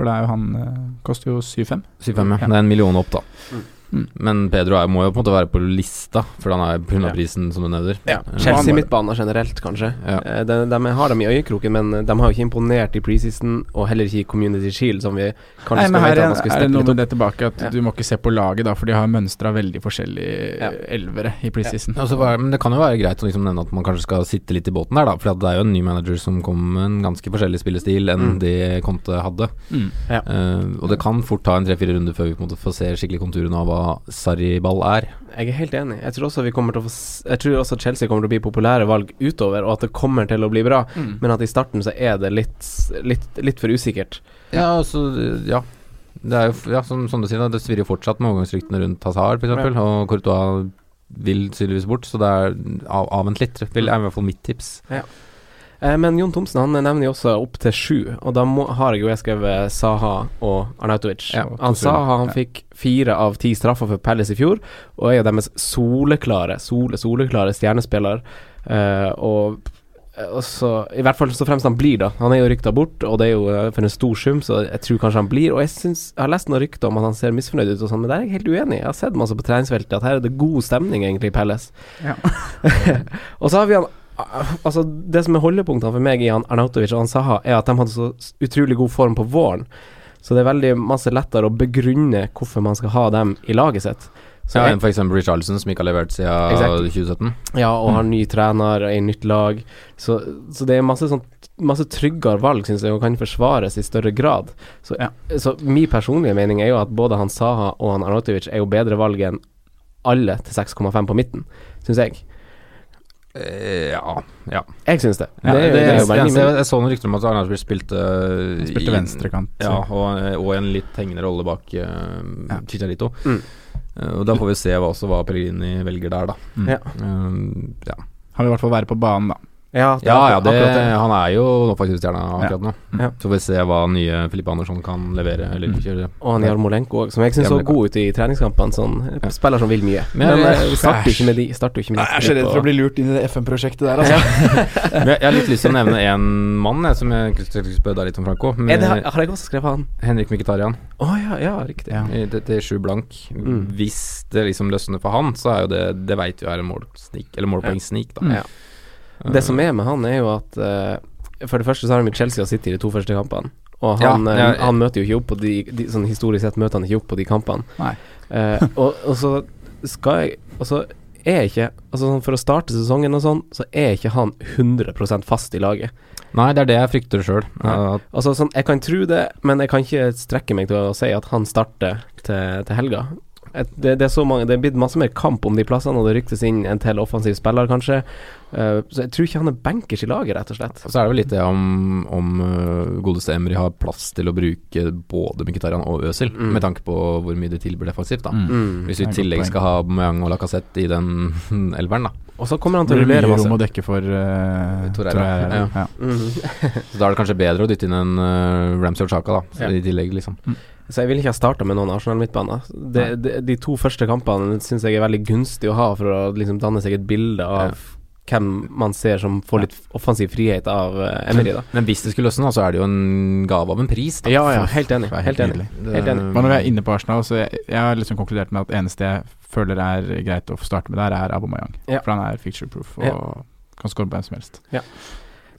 For det er jo han eh, Koster jo 7-5. 7-5, ja. Ja. Det er en million opp, da. Mm. Mm. Men Pedro er, må jo på en måte være på lista, for han er pga. prisen, som du nevner. Ja. Eh, Chelsea-midtbaner generelt, kanskje. Ja. Eh, De, de har dem i øyekroken, men de har jo ikke imponert i preseason, og heller ikke i Community Shield, som vi kanskje Nei, skal vente at er, man skulle er det noe litt med det tilbake at Ja. du må ikke se på laget, da, for de har mønstra veldig forskjellige Ja. elvere i preseason. Ja, Altså, men det kan jo være greit å liksom nevne at man kanskje skal sitte litt i båten der, da. For det er jo en ny manager som kom med en ganske forskjellig spillestil enn Mm. det Conte hadde. Mm. Ja. Eh, og det kan fort ta en tre-fire runder før vi på en måte får se skikkelig konturene av hva Sarri-ball er. Jeg er helt enig. Jeg tror også vi kommer til å få Jeg tror også Chelsea kommer til å bli populære valg utover, og at det kommer til å bli bra, Mm. men at i starten så er det litt, litt, litt for usikkert. Ja, altså Ja. Det er jo, ja, som, som du sier, det svirrer fortsatt med overgangsryktene rundt Hazard, f.eks., og Courtois vil tydeligvis bort, så det er av, avvent litt, vil, er i hvert fall mitt tips. Eh, men Jon Thomsen han nevner jo også opp til sju, og da må, har jeg jo jeg skrevet Saha og Arnautovic. Ja, han Saha han fikk fire av ti straffer for Palace i fjor, og er jo deres soleklare, sole, soleklare stjernespiller. Uh, og og så, I hvert fall så fremst han blir, da. Han er jo rykta bort, og det er jo eh, for en stor sum, så jeg tror kanskje han blir. Og jeg, synes, jeg har lest noen rykter om at han ser misfornøyd ut, og sånn, men der er jeg helt uenig. Jeg har sett masse på treningsfeltet at her er det god stemning egentlig i Palace. Ja. og så har vi han Altså Det som er holdepunktene for meg i han Arnautovic og han Saha, er at de hadde så utrolig god form på våren. Så det er veldig masse lettere å begrunne hvorfor man skal ha dem i laget sitt. Så Ja, F.eks. Richarlison, som ikke har levert siden Exactly. 2017. ja, og har ny trener og i nytt lag. Så, så det er masse, sånt, masse tryggere valg, syns jeg, og kan forsvares i større grad. Så, Ja. så min personlige mening er jo at både han Saha og han Arnautovic er jo bedre valg enn alle til 6,5 på midten, syns jeg. Eh, ja, ja. Jeg syns det. ja det, det, det, er det bare jeg, jeg, så noen rykter om at Arnautovic spilte Han spilte venstrekant. Ja, og, og en litt hengende rolle bak uh, Ja. Chicharito. Mm. Uh, og da får vi se hva, også hva Pellegrini velger der, da. Mm. Ja. Uh, ja. Han vil i hvert fall være på banen, da. Ja, det er Ja, ja, det, akkurat det. han er jo faktisk stjerna akkurat nå. Ja. Så får vi se hva nye Filippe Andersson kan levere eller Mm. kjøre. Og han Jarmolenko òg, som jeg syns så god ut i treningskampene. Sånn, Spiller som vil mye. Men Men, jeg- eh, vi starter jo ikke med de. Starter jo ikke med de. bli lurt inn i det FN-prosjektet der, altså. jeg, jeg har litt lyst til å nevne en mann jeg, som jeg skulle spørre deg litt om, Franco. Er Med det, har jeg også skrevet han? Henrik Mkhitaryan. Oh, ja, ja, riktig. Ja. i DT7 blank. Mm. Hvis det liksom løsner for han, så er jo det Det veit vi er en målsnik, eller målpoengsnik, da. Mm. Det som er med han, er jo at uh, For det første så har han med Chelsea og City i de to første kampene. Og han, Ja, ja, ja, han møter jo ikke opp på de, de Sånn historisk sett møter han ikke opp på de kampene. Eh, og, og så skal jeg Og så er ikke Altså sånn For å starte sesongen og sånn, så er ikke han 100% fast i laget. Nei, det er det jeg frykter sjøl. Uh, Altså sånn Jeg kan tro det, men jeg kan ikke strekke meg til å si at han starter til, til helga. Et, det, det er så mange Det er blitt masse mer kamp om de plassene, og det ryktes inn en til offensiv spiller, kanskje. Eh, så jeg tror ikke han er bankers i laget, rett og slett. Så er det vel litt det om, om øh, godeste Emry har plass til å bruke både Mkhitaryan og Øzil, Mm. med tanke på hvor mye de tilbyr defensivt. da Mm. Mm. Hvis vi i tillegg skal ha Mayang og Lacassette i den elveren, da. Og så kommer han til å rullere masse. rom å dekke for uh, Torreira, ja. Ja. Mhm. Så da er det kanskje bedre å dytte inn en uh, Ramsey og Chaka, da, så Ja. i tillegg, liksom. Så jeg ville ikke ha starta med noen Arsenal-midtbaner. De, de, de to første kampene syns jeg er veldig gunstig å ha for å liksom danne seg et bilde av hvem man ser som får litt offensiv frihet av uh, Emery, da. Men hvis det skulle løsne, så er det jo en gave av en pris, da. Ja, ja, helt enig. Helt enig. Helt enig. Men når vi er inne på Arsenal, så jeg, jeg har liksom konkludert med at eneste jeg føler er greit å starte med der, er Abomayang. Ja. For han er feature proof og Ja. kan score på hvem som helst. Ja.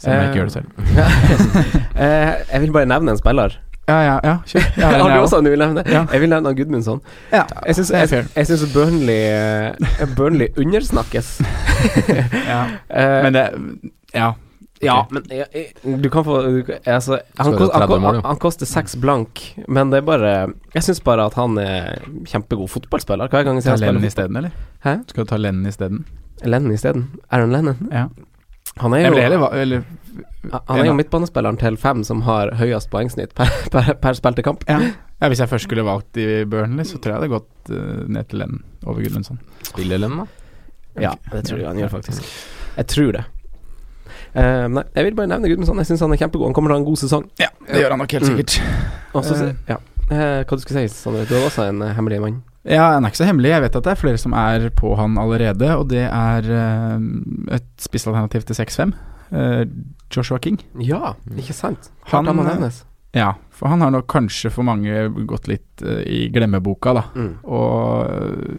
Selv om jeg Eh, ikke gjør det selv. Eh, jeg vil bare nevne en spiller. Ja, ja, ja, kjør. Ja, har du også en du vil nevne? Ja. Jeg vil nevne Gudmundsson. Ja, Jeg syns, jeg, jeg syns Burnley eh, Burnley undersnakkes. Ja. Eh, Men det Ja. Ja, men jeg, jeg, du kan få du, altså, han, kost, han, han, han koster seks blank, men det er bare Jeg syns bare at han er kjempegod fotballspiller. Hver gang jeg ser Ta Lennon isteden, eller? Hæ? Skal du ta Lennon isteden? Lennon isteden. Aaron Lennon. Ja. Han er Jeg jo, vil heller eller han er jo midtbanespilleren til fem som har høyest poengsnitt per, per, per spilte kamp. ja. ja, hvis jeg først skulle valgt i Burnley, så tror jeg det hadde gått uh, ned til Lennon over Gudmundsson. Spiller Lenn, da? Ja, det tror jeg han gjør, faktisk. Jeg tror det. Uh, nei, jeg vil bare nevne Gudmundsson. Jeg syns han er kjempegod. Han kommer til å ha en god sesong. Ja, det gjør han nok helt Mm. sikkert. Mm. Også, uh, ja. Uh, hva du skulle si, Sondre? Du har også en eh, hemmelig mann. Ja, han er ikke så hemmelig. Jeg vet at det er flere som er på han allerede, og det er eh, et spissalternativ til 6-5. Eh, Joshua King. Ja, ikke sant? Han- han nevnes. Ja, for han har nok kanskje for mange gått litt uh, i glemmeboka, da. Mm. Og uh,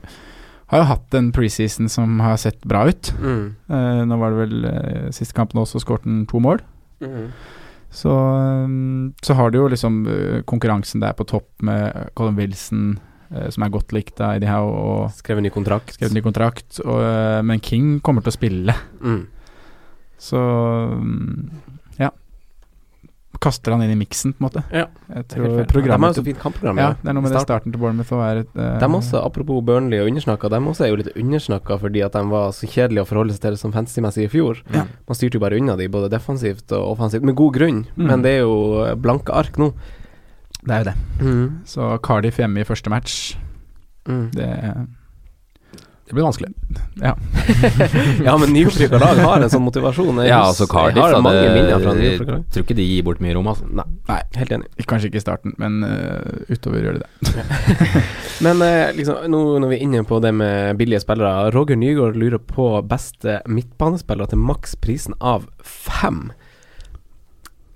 har jo hatt en preseason som har sett bra ut. Mm. Eh, nå var det vel uh, siste kampen også, skåret han to mål. Mm. Så, um, så har du jo liksom eh, konkurransen der på topp med Colin Wilson, eh, som er godt likt av Eddie Howe, og Skrev en ny kontrakt. skrevet ny kontrakt. Og, eh, men King kommer til å spille, Mm. Så mm, ja. Kaster han inn i miksen, på en måte. Ja, Jeg Det er helt tror. De har jo så fint kampprogram. Ja, ja. det er noe med det starten. til Bournemouth å være et eh, De også, apropos Burnley og undersnakka, de også er jo litt undersnakka fordi at de var så kjedelige å forholde seg til som fantasy-messig i fjor. Ja. Man styrte jo bare unna de, både defensivt og offensivt, med god grunn. Mm. Men det er jo blanke ark nå. Det er jo det. Mm. Så Cardiff hjemme i første match, Mm. det Det blir vanskelig. Ja. ja, men nyopprykka lag har en sånn motivasjon. Jeg Ja, altså Cardiff Jeg har mange minner fra nyopprykka lag. tror ikke de gir bort mye rom, altså. Nei, Nei. helt enig. Kanskje ikke i starten, men uh, utover gjør de det. Men uh, liksom, nå når vi er inne på det med billige spillere Roger Nygaard lurer på beste midtbanespillere til maksprisen av fem.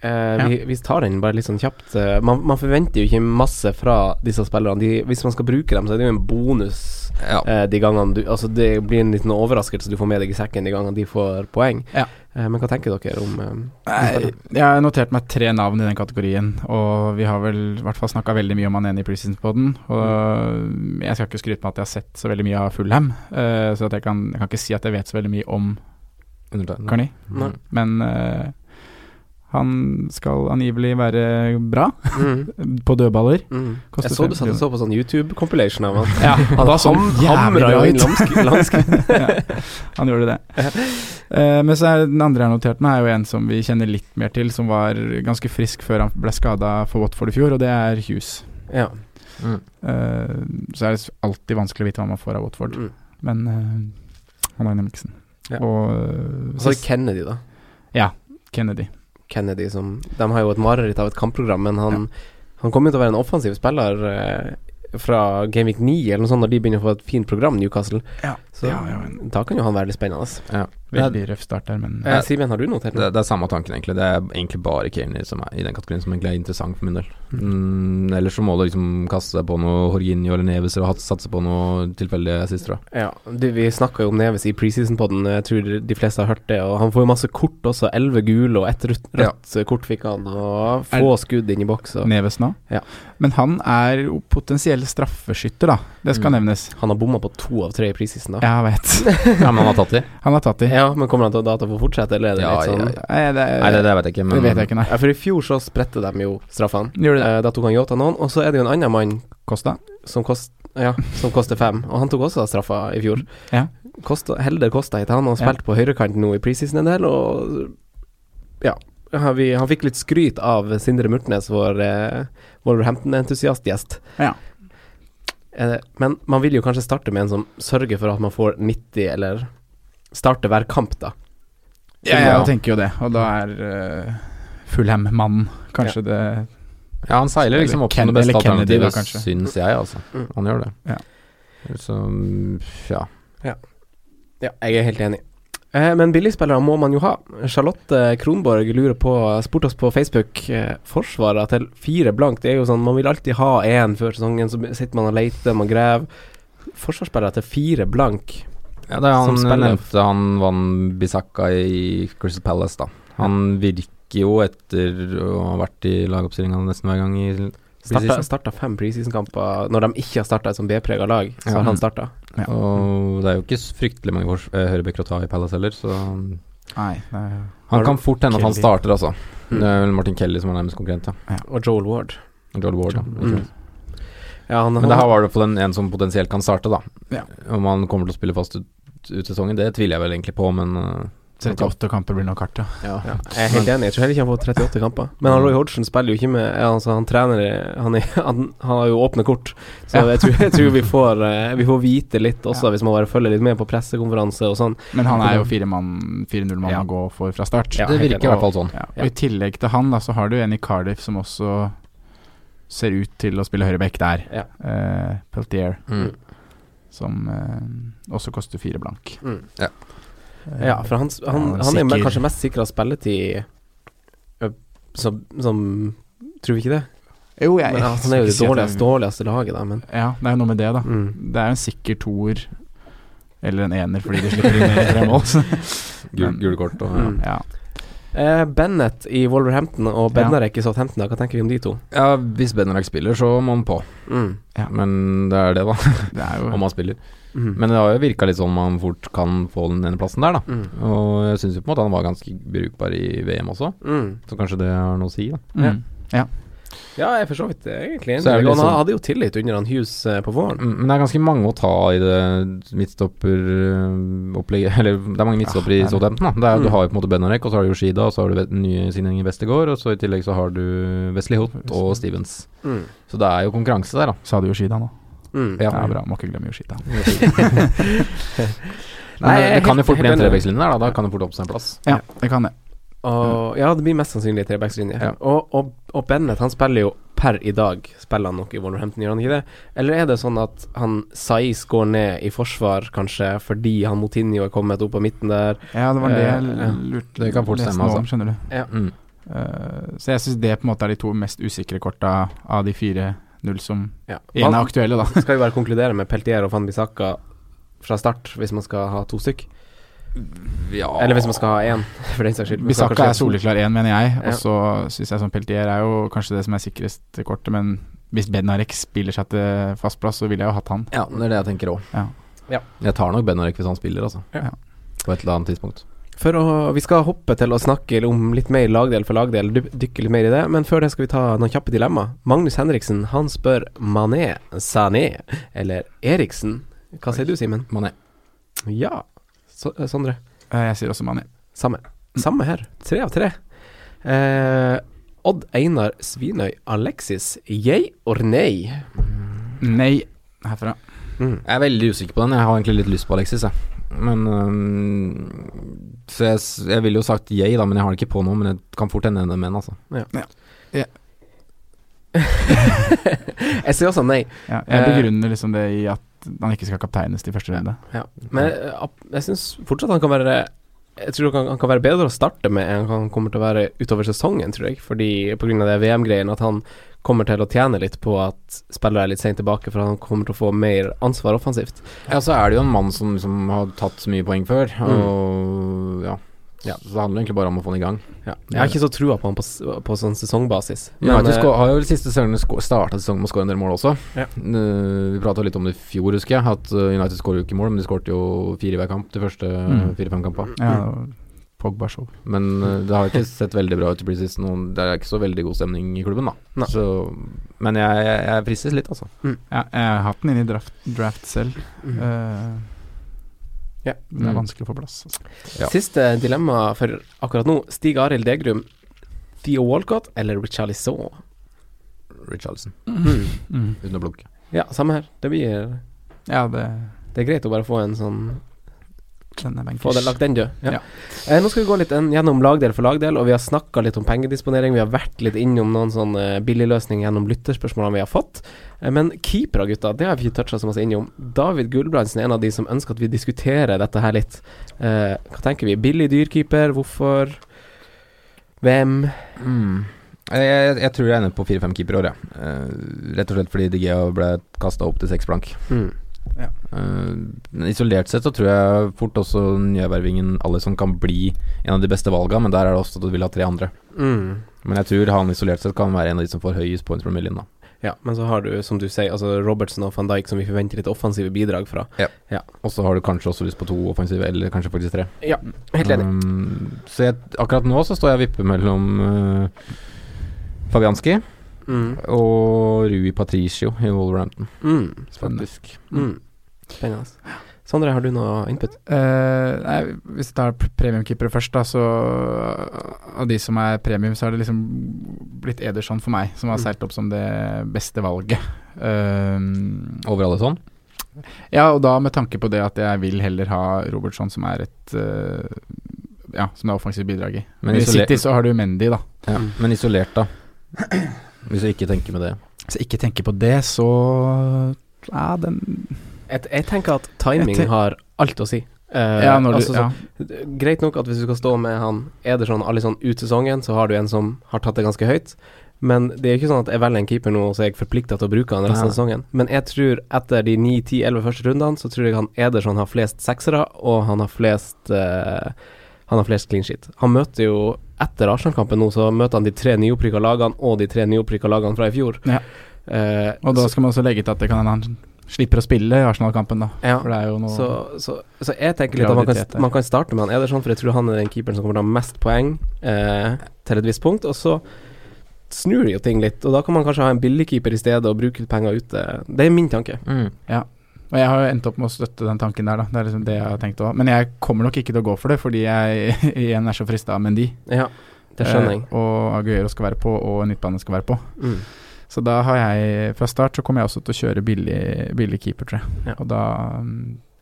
Eh, vi, vi tar den bare litt sånn kjapt. Uh, man, man forventer jo ikke masse fra disse spillerne. De, hvis man skal bruke dem, så er det jo en bonus Ja. uh, de gangene du Altså det blir en liten overraskelse du får med deg i sekken de gangene de får poeng. Ja. Men hva tenker dere om jeg har notert meg tre navn i den kategorien, og vi har vel i hvert fall snakka veldig mye om han ene i preseason-poden. Og jeg skal ikke skryte på at jeg har sett så veldig mye av Fullham, så jeg, kan, jeg kan ikke si at jeg vet så veldig mye om. Carney. Nei. Men han skal angivelig være bra mm, på dødballer. mm. Jeg så du satt og så på sånn YouTube-compilation av han. Ja, Han da så ham- jævlig hamra jo inn ja, han gjorde det. Uh, men så er den andre jeg har notert meg, er jo en som vi kjenner litt mer til, som var ganske frisk før han ble skada for Watford i fjor, og det er Hughes. ja. Mm. Uh, så er det alltid vanskelig å vite hva man får av Watford, Mm. men uh, han er inne i miksen. Ja. Og så er det Kennedy, da. Ja, Kennedy. Kennedy som De har jo et mareritt av et kampprogram, men han, han kommer jo til å være en offensiv spiller eh, fra Gameweek 9 eller noe sånt, når de begynner å få et fint program, Newcastle. Ja, Så ja, ja, da kan jo han være litt spennende. Veldig røff start der, men Eh, Simen, har du notert Det, noe? det er samme tanken, egentlig. Det er egentlig bare Kearney som er i den kategorien som egentlig er interessant for min del. Mm, ellers så må du liksom kaste deg på noe Horginio eller Neves eller satse på noe tilfeldig sist, tror jeg. Ja, du, vi snakka jo om Neves i preseason-podden, jeg tror de fleste har hørt det. Og han får jo masse kort også, elleve gule og ett rødt, Ja. kort fikk han, og få skudd inn i boks. Og Neves nå. Ja. Men han er jo potensiell straffeskytter, da. Det skal Mm. nevnes. han har bomma på to av tre i preseason, da. Jeg vet. Ja, men han har tatt de? Han har tatt de. Ja, men kommer han til å data for å fortsette, eller er det Ja, litt sånn ja, Nei, det, Nei, det, det vet jeg ikke, men det vet jeg ikke, nei. Ja, for i fjor så spredte de jo straffene. Gjorde det. Eh, da tok han Yota noen, og så er det jo en annen mann Kosta? som, kost, ja, som koster fem, og han tok også straffa i fjor. Ja. Kosta, Helder Kosta het han, og har Ja. på høyrekant nå i preseason en del, og ja. Han, vi, han fikk litt skryt av Sindre Murtnes, vår eh, Wolverhampton-entusiastgjest. Ja. Eh, men man vil jo kanskje starte med en som sørger for at man får 90, eller starte hver kamp, da. Ja, Ja. jeg tenker jo det. Og da er uh, Fulham-mannen kanskje det Ja, han seiler liksom opp som det beste alternativet, syns jeg, altså. Mm. Han gjør det. Ja. Så ja. ja. Ja, jeg er helt enig. Eh, men billigspillere må man jo ha. Charlotte Kronborg lurer på spurte oss på Facebook eh, forsvaret til fire blank. Det er jo sånn, Man vil alltid ha én før sesongen, så sitter man og leter, man graver. Forsvarsspillere til fire blank. Ja, det er han som nevnte han vant Bisakka i Crystal Palace, da. Han virker jo etter å ha vært i lagoppstillinga nesten hver gang i Starta, preseason. starta fem preseason-kamper når de ikke har starta et sånn B-prega lag. Så Ja. har han starta. Ja. Og det er jo ikke fryktelig mange eh, høyrebacker å ta i Palace heller, så Nei. er- han kan fort hende at han starter, altså. Mm. Det er vel Martin Kelly som er nærmest konkurrent, ja. Og Joel Ward. Joel Ward, da. Mm. Ja, han, Men det her var det den en som potensielt kan starte, da. Ja. Om han kommer til å spille fast ut, ut sesongen, det tviler jeg vel egentlig på, men uh, 38 kamper blir nok hardt, ja. ja. Jeg er helt enig. Jeg tror heller ikke han får 38 kamper. Men han Roy Hodgson spiller jo ikke med altså, Han trener Han, er, han, han har jo åpne kort, så Ja. jeg, tror, jeg tror vi får eh, Vi får vite litt også, Ja. hvis man bare følger litt med på pressekonferanse og sånn. Men han er jo 4-0-mann Ja. å gå for fra start. Ja, det virker i hvert fall sånn. Ja, og I tillegg til han, da, så har du en i Cardiff som også ser ut til å spille høyreback der. Ja. Uh, Peltier, Mm. som uh, også koster fire blank. Mm. Ja. Uh, Ja, for han, han, han, han er kanskje mest sikra spilletid som, som Tror vi ikke det? Jo, jeg Men, ja, han er jo det dårligste, dårligste laget, da, men Ja, det er jo noe med det, da. mm. Det er jo en sikker toer eller en ener fordi de slipper inn tre mål. gule kort og Mm. ja. Eh, Bennett i Wolverhampton og Ja. I Southampton, da, hva tenker vi om de to? Ja, hvis Benarek spiller, så må han på. Mm. Ja. Men det er det, da. Det er jo Om han spiller. Mm. Men det har jo virka litt sånn man fort kan få den ene plassen der, da. mm. Og jeg syns jo på en måte han var ganske brukbar i VM også, Mm. så kanskje det har noe å si, da. mm. Ja, jeg er for så vidt egentlig enig. Så liksom- han hadde jo tillit under han Hughes eh, på våren. Mm, Men det er ganske mange å ta i det midtstopperopplegget Eller det er mange midtstoppere Ja, i er. Southampton. Da. Det er, Du Mm. har jo på en måte Benarek, og så har du Yoshida, og så har du nye i Westergård, og så i tillegg så har du Wesley Holt og Stevens. Mm. Så det er jo konkurranse der, da. Sa du Yoshida nå? Mm. Ja. Ja, bra. Må ikke glemme Yoshida. Nei, det, jeg det kan jo fort bli en trevekslinje der, da. Da kan det fort oppstå en plass. Ja, det kan det. Og, ja, det blir mest sannsynlig trebackslinje. Ja. Og, og, og Bennett han spiller jo per i dag Spiller han nok i Wolverhampton, gjør han ikke det? Eller er det sånn at han Saiz går ned i forsvar, kanskje, fordi han Motinho er kommet opp på midten der? Ja, det var det jeg Eh, lurte Det kan fort stemme, altså. skjønner du. Mm. Uh, så jeg syns det på en måte er de to mest usikre korta av de fire null som Ja. en er aktuelle, da. Skal vi bare konkludere med Peltier og Van Bissaka fra start, hvis man skal ha to stykk? Ja Eller hvis man skal ha én, for den saks skyld. Bisakka kanskje er soleklar én, mener jeg. Og så syns jeg som Peltier er jo kanskje det som er sikrest kortet, men hvis Benarek spiller seg til fast plass, så ville jeg jo hatt han. Ja, det er det jeg tenker òg. Ja. Ja. Jeg tar nok Benarek hvis han spiller, altså. Ja. På et eller annet tidspunkt. For å, Vi skal hoppe til å snakke om litt mer lagdel for lagdel, dy- dykke litt mer i det. Men før det skal vi ta noen kjappe dilemma. Magnus Henriksen han spør Mané, Sané eller Eriksen. Hva sier du, Simen? Mané. Ja, Sondre. Eh, Jeg sier også Mani. Samme. Samme her. Tre av tre. Eh, Odd Einar Svinøy Alexis. Jeg or nei? Nei herfra. Mm. Jeg er veldig usikker på den. Jeg har egentlig litt lyst på Alexis, jeg. Men um, Så jeg, jeg ville jo sagt yay, da, men jeg har det ikke på nå. Men det kan fort hende en men, altså. Jeg sier også nei. Ja, jeg Eh, begrunner liksom det i at han ikke skal kapteines til første runde. Ja. Men jeg, jeg syns fortsatt han kan være jeg tror han, han kan være bedre å starte med enn han kommer til å være utover sesongen, tror jeg. Fordi pga. det VM-greien at han kommer til å tjene litt på at spillere er litt sent tilbake, for han kommer til å få mer ansvar offensivt. Ja, så er det jo en mann som liksom har tatt så mye poeng før, Mm. og ja. Ja. Så det handler egentlig bare om å få den i gang. Ja. Jeg har ikke så trua på han på, på sånn sesongbasis. United eh, sko- har jo de siste sesongene starta sesongen med å skåre en del mål også. Ja. Eh, vi prata litt om det i fjor, husker jeg. At eh, United skårer jo ikke mål, men de skårte jo fire i hver kamp de første Mm. fire-fem kampene. Ja, og Pogba-show. Men det har ikke sett veldig bra ut i preseason. og Det er ikke så veldig god stemning i klubben, da. Så, men jeg, jeg, jeg fristes litt, altså. Ja, jeg har hatt den inn i draft, draft selv. mm. Eh, Ja. men det er Mm. vanskelig å få plass. Altså. Ja. Siste dilemma for akkurat nå. Stig Arild Degrum, Theo Walcott eller Richarlison? Richarlison. Mm. Mm. Uten å blunke. Ja, samme her. Det blir Ja, det Det er greit å bare få en sånn den er. Få det lagt den død. Ja. Ja. Eh, nå skal vi gå litt en, gjennom lagdel for lagdel, og vi har snakka litt om pengedisponering. Vi har vært litt innom noen sånne billigløsninger gjennom lytterspørsmålene vi har fått. Eh, men keepere, gutta, det har vi ikke toucha så masse innom. David Gulbrandsen er en av de som ønsker at vi diskuterer dette her litt. Eh, hva tenker vi? Billig dyrkeeper? Hvorfor? Hvem? Mm. Jeg, jeg, jeg tror jeg ender på fire-fem keepere i år, jeg. Eh, rett og slett fordi DG ble kasta opp til seks blank. Mm. Eh, men isolert sett så tror jeg fort også nyervervingen Alison kan bli en av de beste valga, men der er det også at du vil ha tre andre. Mm. Men jeg tror han isolert sett kan være en av de som får høyest points per million, da. Ja, men så har du, som du sier, altså Robertson og van Dijk som vi forventer litt offensive bidrag fra. Ja, Og så har du kanskje også lyst på to offensive, eller kanskje faktisk tre. Ja, Helt enig. Um, så jeg, akkurat nå så står jeg og vipper mellom uh, Fabianski Mm. og Rui Patricio i Wolverhampton, Mm. Spennende. faktisk. Mm. Spennende. Sondre, har du noe input? Uh, nei, hvis vi tar premiumkeepere først, da, så Av de som er premium, så har det liksom blitt Ederson for meg, som har Mm. seilt opp som det beste valget. Uh, Over alle sånn? ja, og da med tanke på det at jeg vil heller ha Robertson, som er et uh, Ja, som det er offensivt bidrag i. Men Men I City så har du Mendy, da. Ja. Mm. Men isolert, da? Hvis du ikke tenker med det. Hvis jeg ikke tenker på det, så Ja, den Jeg, jeg tenker at timing Jeg har alt å si. Uh, Ja, når du altså, ja. greit nok at hvis du skal stå med han Ederson sånn ut sesongen, så har du en som har tatt det ganske høyt. Men det er ikke sånn at jeg velger en keeper nå, så er jeg forplikta til å bruke han resten av sesongen. Men jeg tror etter de 9-10-11 første rundene, så tror jeg han Ederson har flest seksere, og han har flest uh, Han har flest clean shit. Han møter jo Etter Arsenal-kampen nå, så møter han de tre nyopprykka lagene og de tre nyopprykka lagene fra i fjor. Ja. Eh, Og da skal man også legge til at det kan hende han slipper å spille i Arsenal-kampen, da. ja. For det er jo noe Så, så, så jeg tenker litt at man kan, man kan starte med han Ederson, for jeg tror han er den keeperen som kommer til å ha mest poeng eh, til et visst punkt. Og så snur de jo ting litt, og da kan man kanskje ha en billigkeeper i stedet og bruke litt penger ute. Det er min tanke. Og jeg har jo endt opp med å støtte den tanken der, da. Det er liksom det jeg har tenkt òg. Men jeg kommer nok ikke til å gå for det, fordi jeg igjen er så frista av Mendy. Ja, det skjønner jeg. Eh, og Aguero skal være på, og en midtbane skal være på. Mm. Så da har jeg Fra start så kommer jeg også til å kjøre billig, billig keeper, tror jeg. Ja. Og da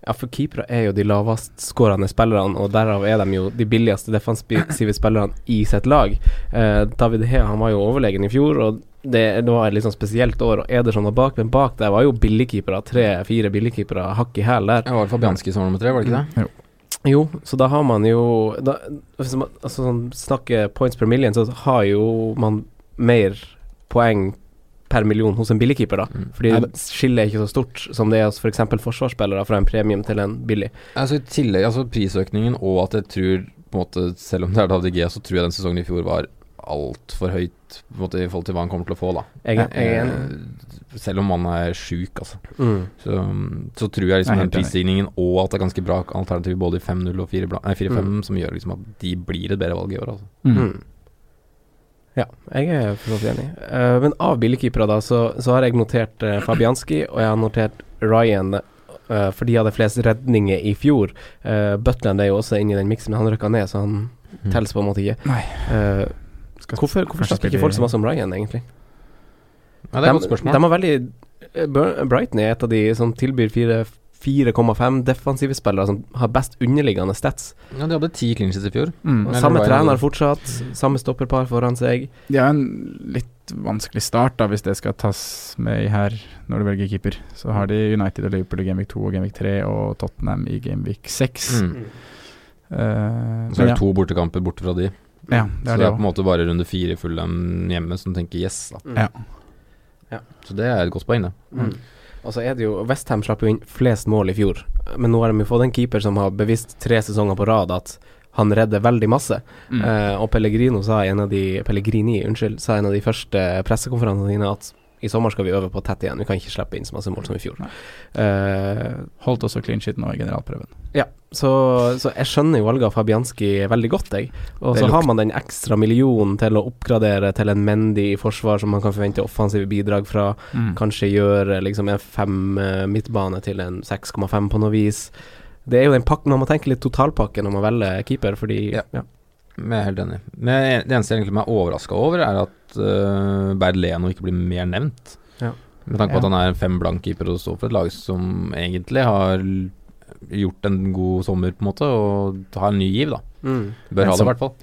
Ja, for keepere er jo de lavestskårende spillerne, og derav er de jo de billigste defensive spillerne i sitt lag. Eh, David Hea han var jo overlegen i fjor, og det, det var et litt sånn spesielt år, og Ederson var bak, men bak der var jo billigkeepere, tre-fire billigkeepere, hakk i hæl der. Det var Fabianski som var nummer tre, var det ikke det? Jo, så da har man jo da, Hvis man altså, sånn, snakker points per million, så har jo man mer poeng per million hos en billigkeeper, da. Mm. Fordi Nei, skillet er ikke så stort som det er hos f.eks. forsvarsspillere fra en premium til en billig. Altså I tillegg, altså prisøkningen og at jeg tror på en måte, Selv om det er David DG, så tror jeg den sesongen i fjor var altfor høyt på en måte, i forhold til hva han kommer til å få. da Jeg, jeg. Eh, Selv om han er sjuk, altså. Mm. Så, så tror jeg liksom den prisstigningen og at det er ganske bra alternativ både i 5-0 og 4-5 Mm. som gjør liksom at de blir et bedre valg i år. Altså. mm. Ja, jeg er for så vidt enig. Uh, men av billigkeepere, da, så, så har jeg notert uh, Fabianski, og jeg har notert Ryan. Uh, for de hadde flest redninger i fjor. Uh, Butland er jo også inne i den miksen, men han røkka ned, så han Mm. telles på en måte ikke. Nei. Eh, Skal- hvorfor hvorfor snakker ikke folk så masse om Ryan, egentlig? Ja, det er et godt spørsmål. De har veldig Brighton er et av de som tilbyr fire- 4,5 defensive spillere som har best underliggende stats. ja, de hadde ti clinches i fjor. Mm. Samme trener fortsatt, samme stopperpar foran seg. De har en litt vanskelig start, da hvis det skal tas med i her når du velger keeper. Så har de United og Liverpool i Gameweek 2 og Gameweek 3 og Tottenham i Gameweek 6. Mm. Så Eh, er det ja, to bortekamper borte fra de. ja, så det så det er på en måte bare runde fire Fulham hjemme som tenker yes. Da. Mm. Ja. Så det er et godt poeng, det. Mm. Og så er det jo Westham slapp jo inn flest mål i fjor, men nå har de jo fått en keeper som har bevisst tre sesonger på rad at han redder veldig masse. Mm. Uh, og Pellegrino sa i en av de Pellegrini, unnskyld, sa i en av de første pressekonferansene dine at i sommer skal vi øve på tett igjen, vi kan ikke slippe inn så masse mål som i fjor. Eh, Holdt også clean shit nå i generalprøven. ja, så, så jeg skjønner jo valget av Fabianski veldig godt, jeg. Og så har man den ekstra millionen til å oppgradere til en Mendy i forsvar som man kan forvente offensive bidrag fra. Mm. Kanskje gjøre liksom en fem eh, midtbane til en 6,5 på noe vis. Det er jo den pakken Man må tenke litt totalpakke når man velger keeper, fordi Ja. ja. Jeg er helt enig. Men det eneste jeg egentlig er overraska over, er at uh, Berd Leno ikke blir mer nevnt. Ja. Med tanke på at han er en fem blank keeper og står for et lag som egentlig har gjort en god sommer, på en måte, og har en ny giv, da. Mm. Bør ha det, i hvert fall.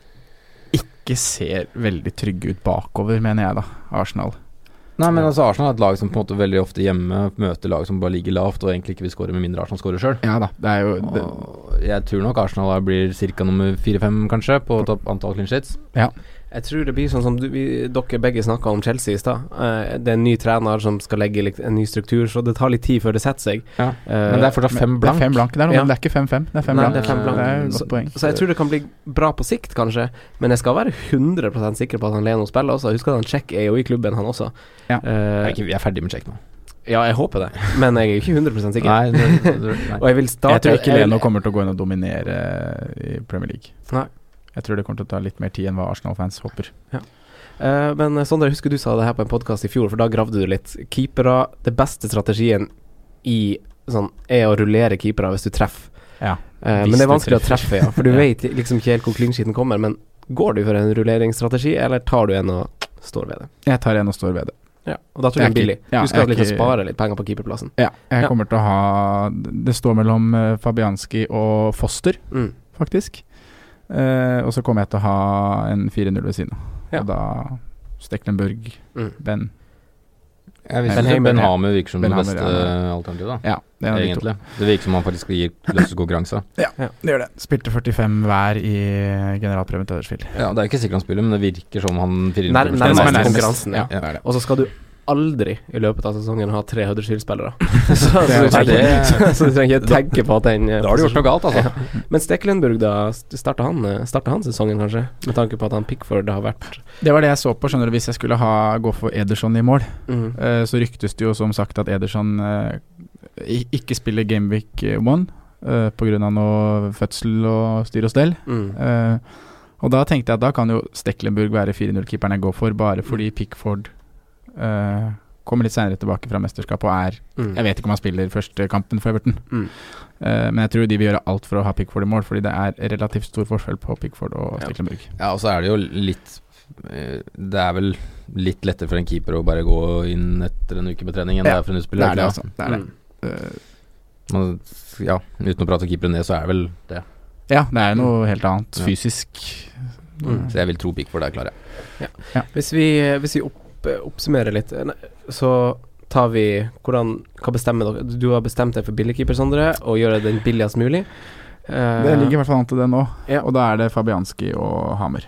Ikke ser veldig trygge ut bakover, mener jeg da, Arsenal. Nei, men altså Arsenal er et lag som på en måte veldig ofte hjemme møter lag som bare ligger lavt og egentlig ikke vil skåre med mindre Arsenal skårer sjøl. Ja da, det er jo det, jeg tror nok Arsenal blir ca. nummer fire-fem, kanskje, på topp antall clean sheets. Jeg tror det blir sånn som du, vi, dere begge snakka om Chelsea i stad. Uh, det er en ny trener som skal legge litt, en ny struktur, så det tar litt tid før det setter seg. Ja. Uh, Men det er fortsatt fem blank. det er fem blank. Det er, noe, Ja. det er ikke fem-fem, det er fem Nei, blank. det er fem blank. Det er godt Så- poeng. Så jeg tror det kan bli bra på sikt, kanskje, men jeg skal være 100 sikker på at han Leno spiller også. Husk at han Check er jo i klubben, han også. Ja. Jeg er ferdig med Check nå. ja, jeg håper det, men jeg er ikke 100 sikker. Nei, det, nei. Og jeg vil starte Jeg tror ikke Leno kommer til å gå inn og dominere i Premier League. Nei. Jeg tror det kommer til å ta litt mer tid enn hva Arsenal-fans håper. Eh, men eh, Sondre, jeg husker du sa det her på en podkast i fjor, for da gravde du litt. Keepere, det beste strategien i sånn er å rullere keepere hvis du treffer. Ja. uh, men det er vanskelig å treffe, ja. For du Ja. vet liksom ikke helt hvor clean kommer. Men går du for en rulleringsstrategi, eller tar du en og står ved det? Jeg tar en og står ved det. Ja. Og da tror Jeg jeg det billig. ja, du skal ikke- spare litt penger på keeperplassen. Ja, jeg Ja. kommer til å ha Det står mellom Fabianski og Foster, Mm. faktisk. Eh, og så kommer jeg til å ha en 4-0 ved siden av. Ja. Og da Steklenburg, Mm. Ben. Jeg vil Ben Hamer, Ben. Hamer virker som Ben det Hamer, beste ja. alternativet, da. Ja, det er de to. Egentlig. Det virker som han faktisk gir løse konkurranse. Det gjør det. Spilte 45 hver i generalprøven til Huddersfield. Ja, det er ikke sikkert han spiller, men det virker som han fyrer inn Nær- på nærmest konkurransen, ja. ja. Det det. Og så skal du aldri i løpet av sesongen ha tre Huddersfield-spillere. så, så, Det du trenger så du trenger ikke tenke på at den eh, Da har du gjort noe galt, altså. Ja. Men Steklenburg, da? Starta han, eh, han sesongen, kanskje? Med tanke på at han Pickford har vært Det var det jeg så på, skjønner du. Hvis jeg skulle ha, gå for Ederson i mål, mm. uh, så ryktes det jo som sagt at Ederson uh, ikke spiller Gameweek 1 uh, pga. noe fødsel og styr og stell. Mm. Uh, og da tenkte jeg at da kan jo Steklenburg være 4-0-keeperen jeg går for, bare fordi Pickford eh, kommer litt senere tilbake fra mesterskapet og er Mm. Jeg vet ikke om han spiller første kampen for Everton, Mm. uh, men jeg tror de vil gjøre alt for å ha Pickford i mål, fordi det er relativt stor forskjell på Pickford og Ja. Ja, og så er det jo litt eh, Det er vel litt lettere for en keeper å bare gå inn etter en uke med trening enn det er for en Det utspiller. er det, altså. Det er det. Mm. Men, ja, uten å prate keeperen ned, så er det vel det. ja, det er noe helt annet. Ja. Fysisk. Mm. Så jeg vil tro Pickford er klar, ja Hvis vi, hvis vi opp, oppsummerer litt, eh, så tar vi hvordan Hva bestemmer dere? Du har bestemt deg for billigkeeper, Sondre, og gjøre den billigst mulig. Uh, Det ligger i hvert fall an til det nå, Ja. og da er det Fabianski og Hammer.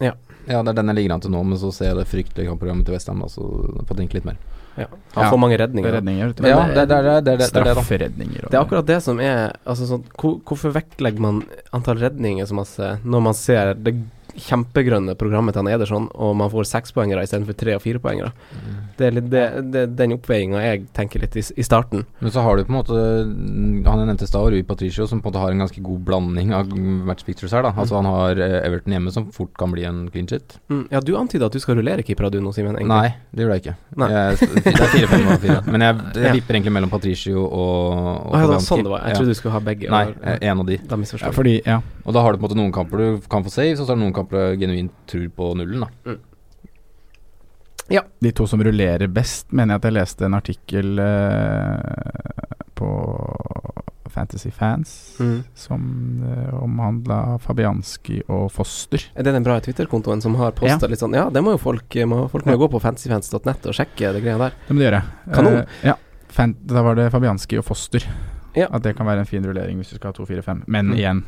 Ja, det er den jeg ligger an til nå, men så ser jeg det fryktelige kampprogrammet til Westham, så får jeg tenke litt mer. ja. Han Ja. får mange er redninger. redninger. vet. Ja, det- det, det, det, det, det, det, er det. Strafferedninger. Det er akkurat det som er altså sånn, hvor, Hvorfor vektlegger man antall redninger så masse når man ser det kjempegrønne programmet til han Ederson, og man får sekspoengere istedenfor tre- og firepoengere? Det er litt det, det, den oppveiinga jeg tenker litt i, i starten. Men så har du på en måte Han jeg nevnte i stad, Rui Patricio, som på en måte har en ganske god blanding av match pictures her. da Altså Han har eh, Everton hjemme, som fort kan bli en clean shit. Mm, ja, du antyda at du skal rullere keepera du nå, Simen. egentlig. Nei, det gjorde jeg ikke. Nei. Jeg, det er fire, fem og fire. Men jeg, jeg Ja. vipper egentlig mellom Patricio og, og ah, ja, det var sånn det var. Jeg Ja. trodde du skulle ha begge. Nei, eh, en av de. Da misforstår Ja, jeg. fordi, ja. Og da har du på en måte noen kamper du kan få saves, og så er det noen kamper du genuint tror på nullen. da De to som rullerer best, mener jeg at jeg leste en artikkel eh, på Fantasy Fans Mm. som eh, omhandla Fabianski og Foster. Er det den bra Twitter-kontoen som har posta litt sånn Ja, det må jo folk må, Folk må jo gå på fantasyfans.net og sjekke det greia der. Det må de gjøre. Kanon. Eh, ja. Fan, da var det Fabianski og Foster. Ja. At det kan være en fin rullering hvis du skal ha 2-4-5. Men Mm. igjen,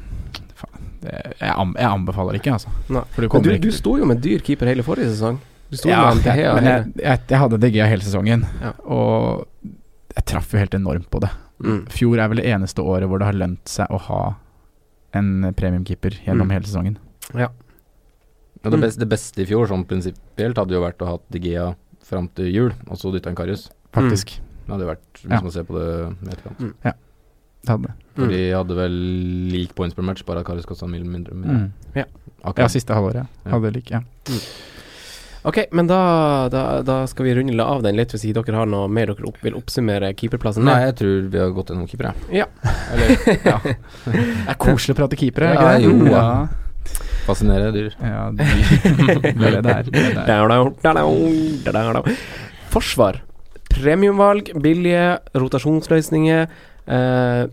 jeg, anbefaler ikke, altså. Du, du, du, sto jo med dyr keeper hele forrige sesong. ja, jeg, men jeg, jeg, jeg hadde DG hele sesongen, ja. og jeg traff jo helt enormt på det. Mm. Fjor er vel det eneste året hvor det har lønt seg å ha en premiumkeeper gjennom mm. hele sesongen. Ja. ja det, mm. beste, det, beste, i fjor, sånn prinsipielt, hadde jo vært å ha Digea fram til jul, og så dytta en Karius. Faktisk. Mm. Det hadde jo vært, hvis man ser på det i etterkant. Mm. Ja. 30. For de hadde vel lik points per match, bare at Karius kosta mil mindre. mindre. Mm. Ja. Okay. ja. siste halvåret. Ja. Hadde lik, ja. Mm. Ok, men da, da, da, skal vi runde av den litt, hvis ikke dere har noe mer dere opp, vil oppsummere keeperplassen. Nei, jeg tror vi har gått gjennom keepere. Ja. Eller, ja. Det er koselig å prate keepere, Ja, ikke det? Jo, ja. Fascinerende dyr. Ja, dyr. det er det her. Forsvar. Premiumvalg, billige rotasjonsløsninger, Eh,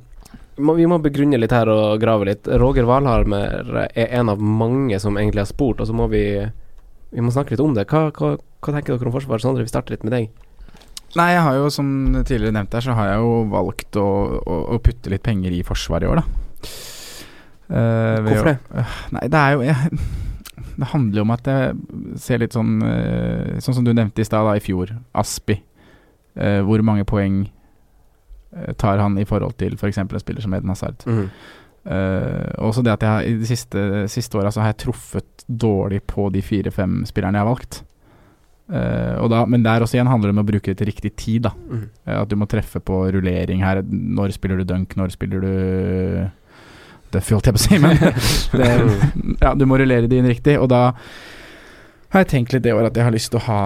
vi må begrunne litt her og grave litt. Roger Valharmer er en av mange som egentlig har spurt, og så må vi Vi må snakke litt om det. Hva, hva, hva tenker dere om Forsvaret? Sondre, vi starter litt med deg. Nei, jeg har jo, som tidligere nevnt her, så har jeg jo valgt å, å, å putte litt penger i Forsvaret i år, da. Uh, Hvorfor å- det? Nei, det er jo jeg, Det handler jo om at jeg ser litt sånn eh, Sånn som du nevnte i stad, i fjor. Aspi. Eh, hvor mange poeng tar han i forhold til f.eks. en spiller som Eden Hazard? Mm. Uh, også det at jeg har- i de siste, siste åra så har jeg truffet dårlig på de fire-fem spillerne jeg har valgt. Uh, da, men der også igjen handler det om å bruke det til riktig tid. da Mm. uh, At du må treffe på rullering her. Når spiller du dunk, når spiller du Duffy, holdt jeg på å si, men det, ja, du må rullere det inn riktig. Og da har jeg tenkt litt det året at jeg har lyst til å ha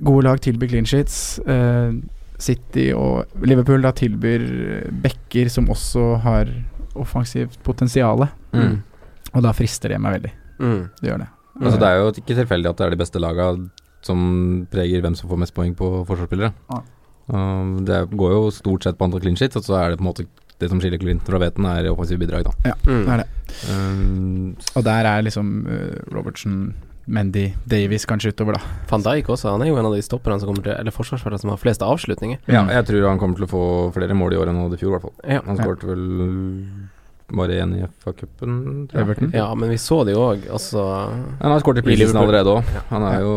gode lag tilby clean sheets. Eh, City og Liverpool da tilbyr backer som også har offensivt potensial. Mm. Og da frister det meg veldig. Mm. Det gjør det. Altså, det er jo ikke tilfeldig at det er de beste laga som preger hvem som får mest poeng på forsvarsspillere. Ah. Um, det går jo stort sett på antall clean sheets, og så er det på en måte det som skiller Clinton fra veten, er offensive bidrag, da. Mm. Det er det. Um, Og der er liksom uh, Robertson, Mendy, Davies kanskje utover, da. Van Dijk også, han er jo en av de stopperne som kommer til Eller forsvarsspillere som har flest avslutninger. ja, jeg tror han kommer til å få flere mål i år enn han hadde i fjor, i hvert fall. Ja. Han skåret vel bare én i FA-cupen. Everton. ja, men vi så det jo òg, altså Han har skåret i I allerede òg. Han er jo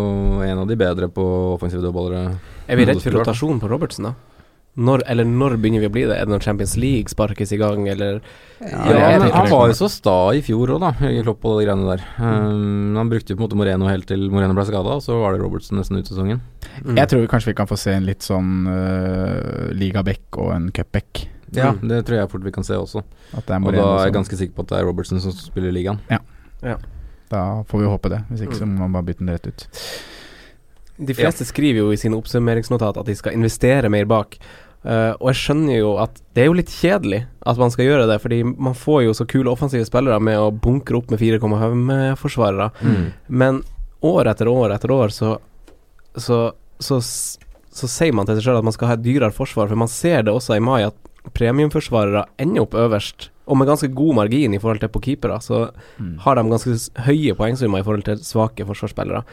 en av de bedre på offensive dødballere. Er vi redd for rotasjon på Robertsen, da? Når, eller når begynner vi å bli det? Er det når Champions League sparkes i gang, eller Ja, er men han var jo så sta i fjor òg, da. Jørgen Klopp og de greiene der. Um, han brukte jo på en måte Moreno helt til Moreno ble skada, og så var det Robertson nesten ut sesongen. Mm. Jeg tror vi kanskje vi kan få se en litt sånn uh, ligaback og en cupback. Ja, Mm. det tror jeg fort vi kan se også. At det er Og da er jeg ganske sikker på at det er Robertson som spiller i ligaen. Da får vi håpe det. Hvis ikke så Mm. må man bare bytte den rett ut. De fleste skriver jo i sine oppsummeringsnotat at de skal investere mer bak. Eh, og jeg skjønner jo at det er jo litt kjedelig at man skal gjøre det, fordi man får jo så kule offensive spillere med å bunkre opp med 4,5-forsvarere. Mm. Men år etter år etter år så så, så, så, så sier man til seg sjøl at man skal ha et dyrere forsvar, for man ser det også i mai at premiumforsvarere ender opp øverst, og med ganske god margin i forhold til på keepere, så Mm. har de ganske høye poengsummer i forhold til svake forsvarsspillere.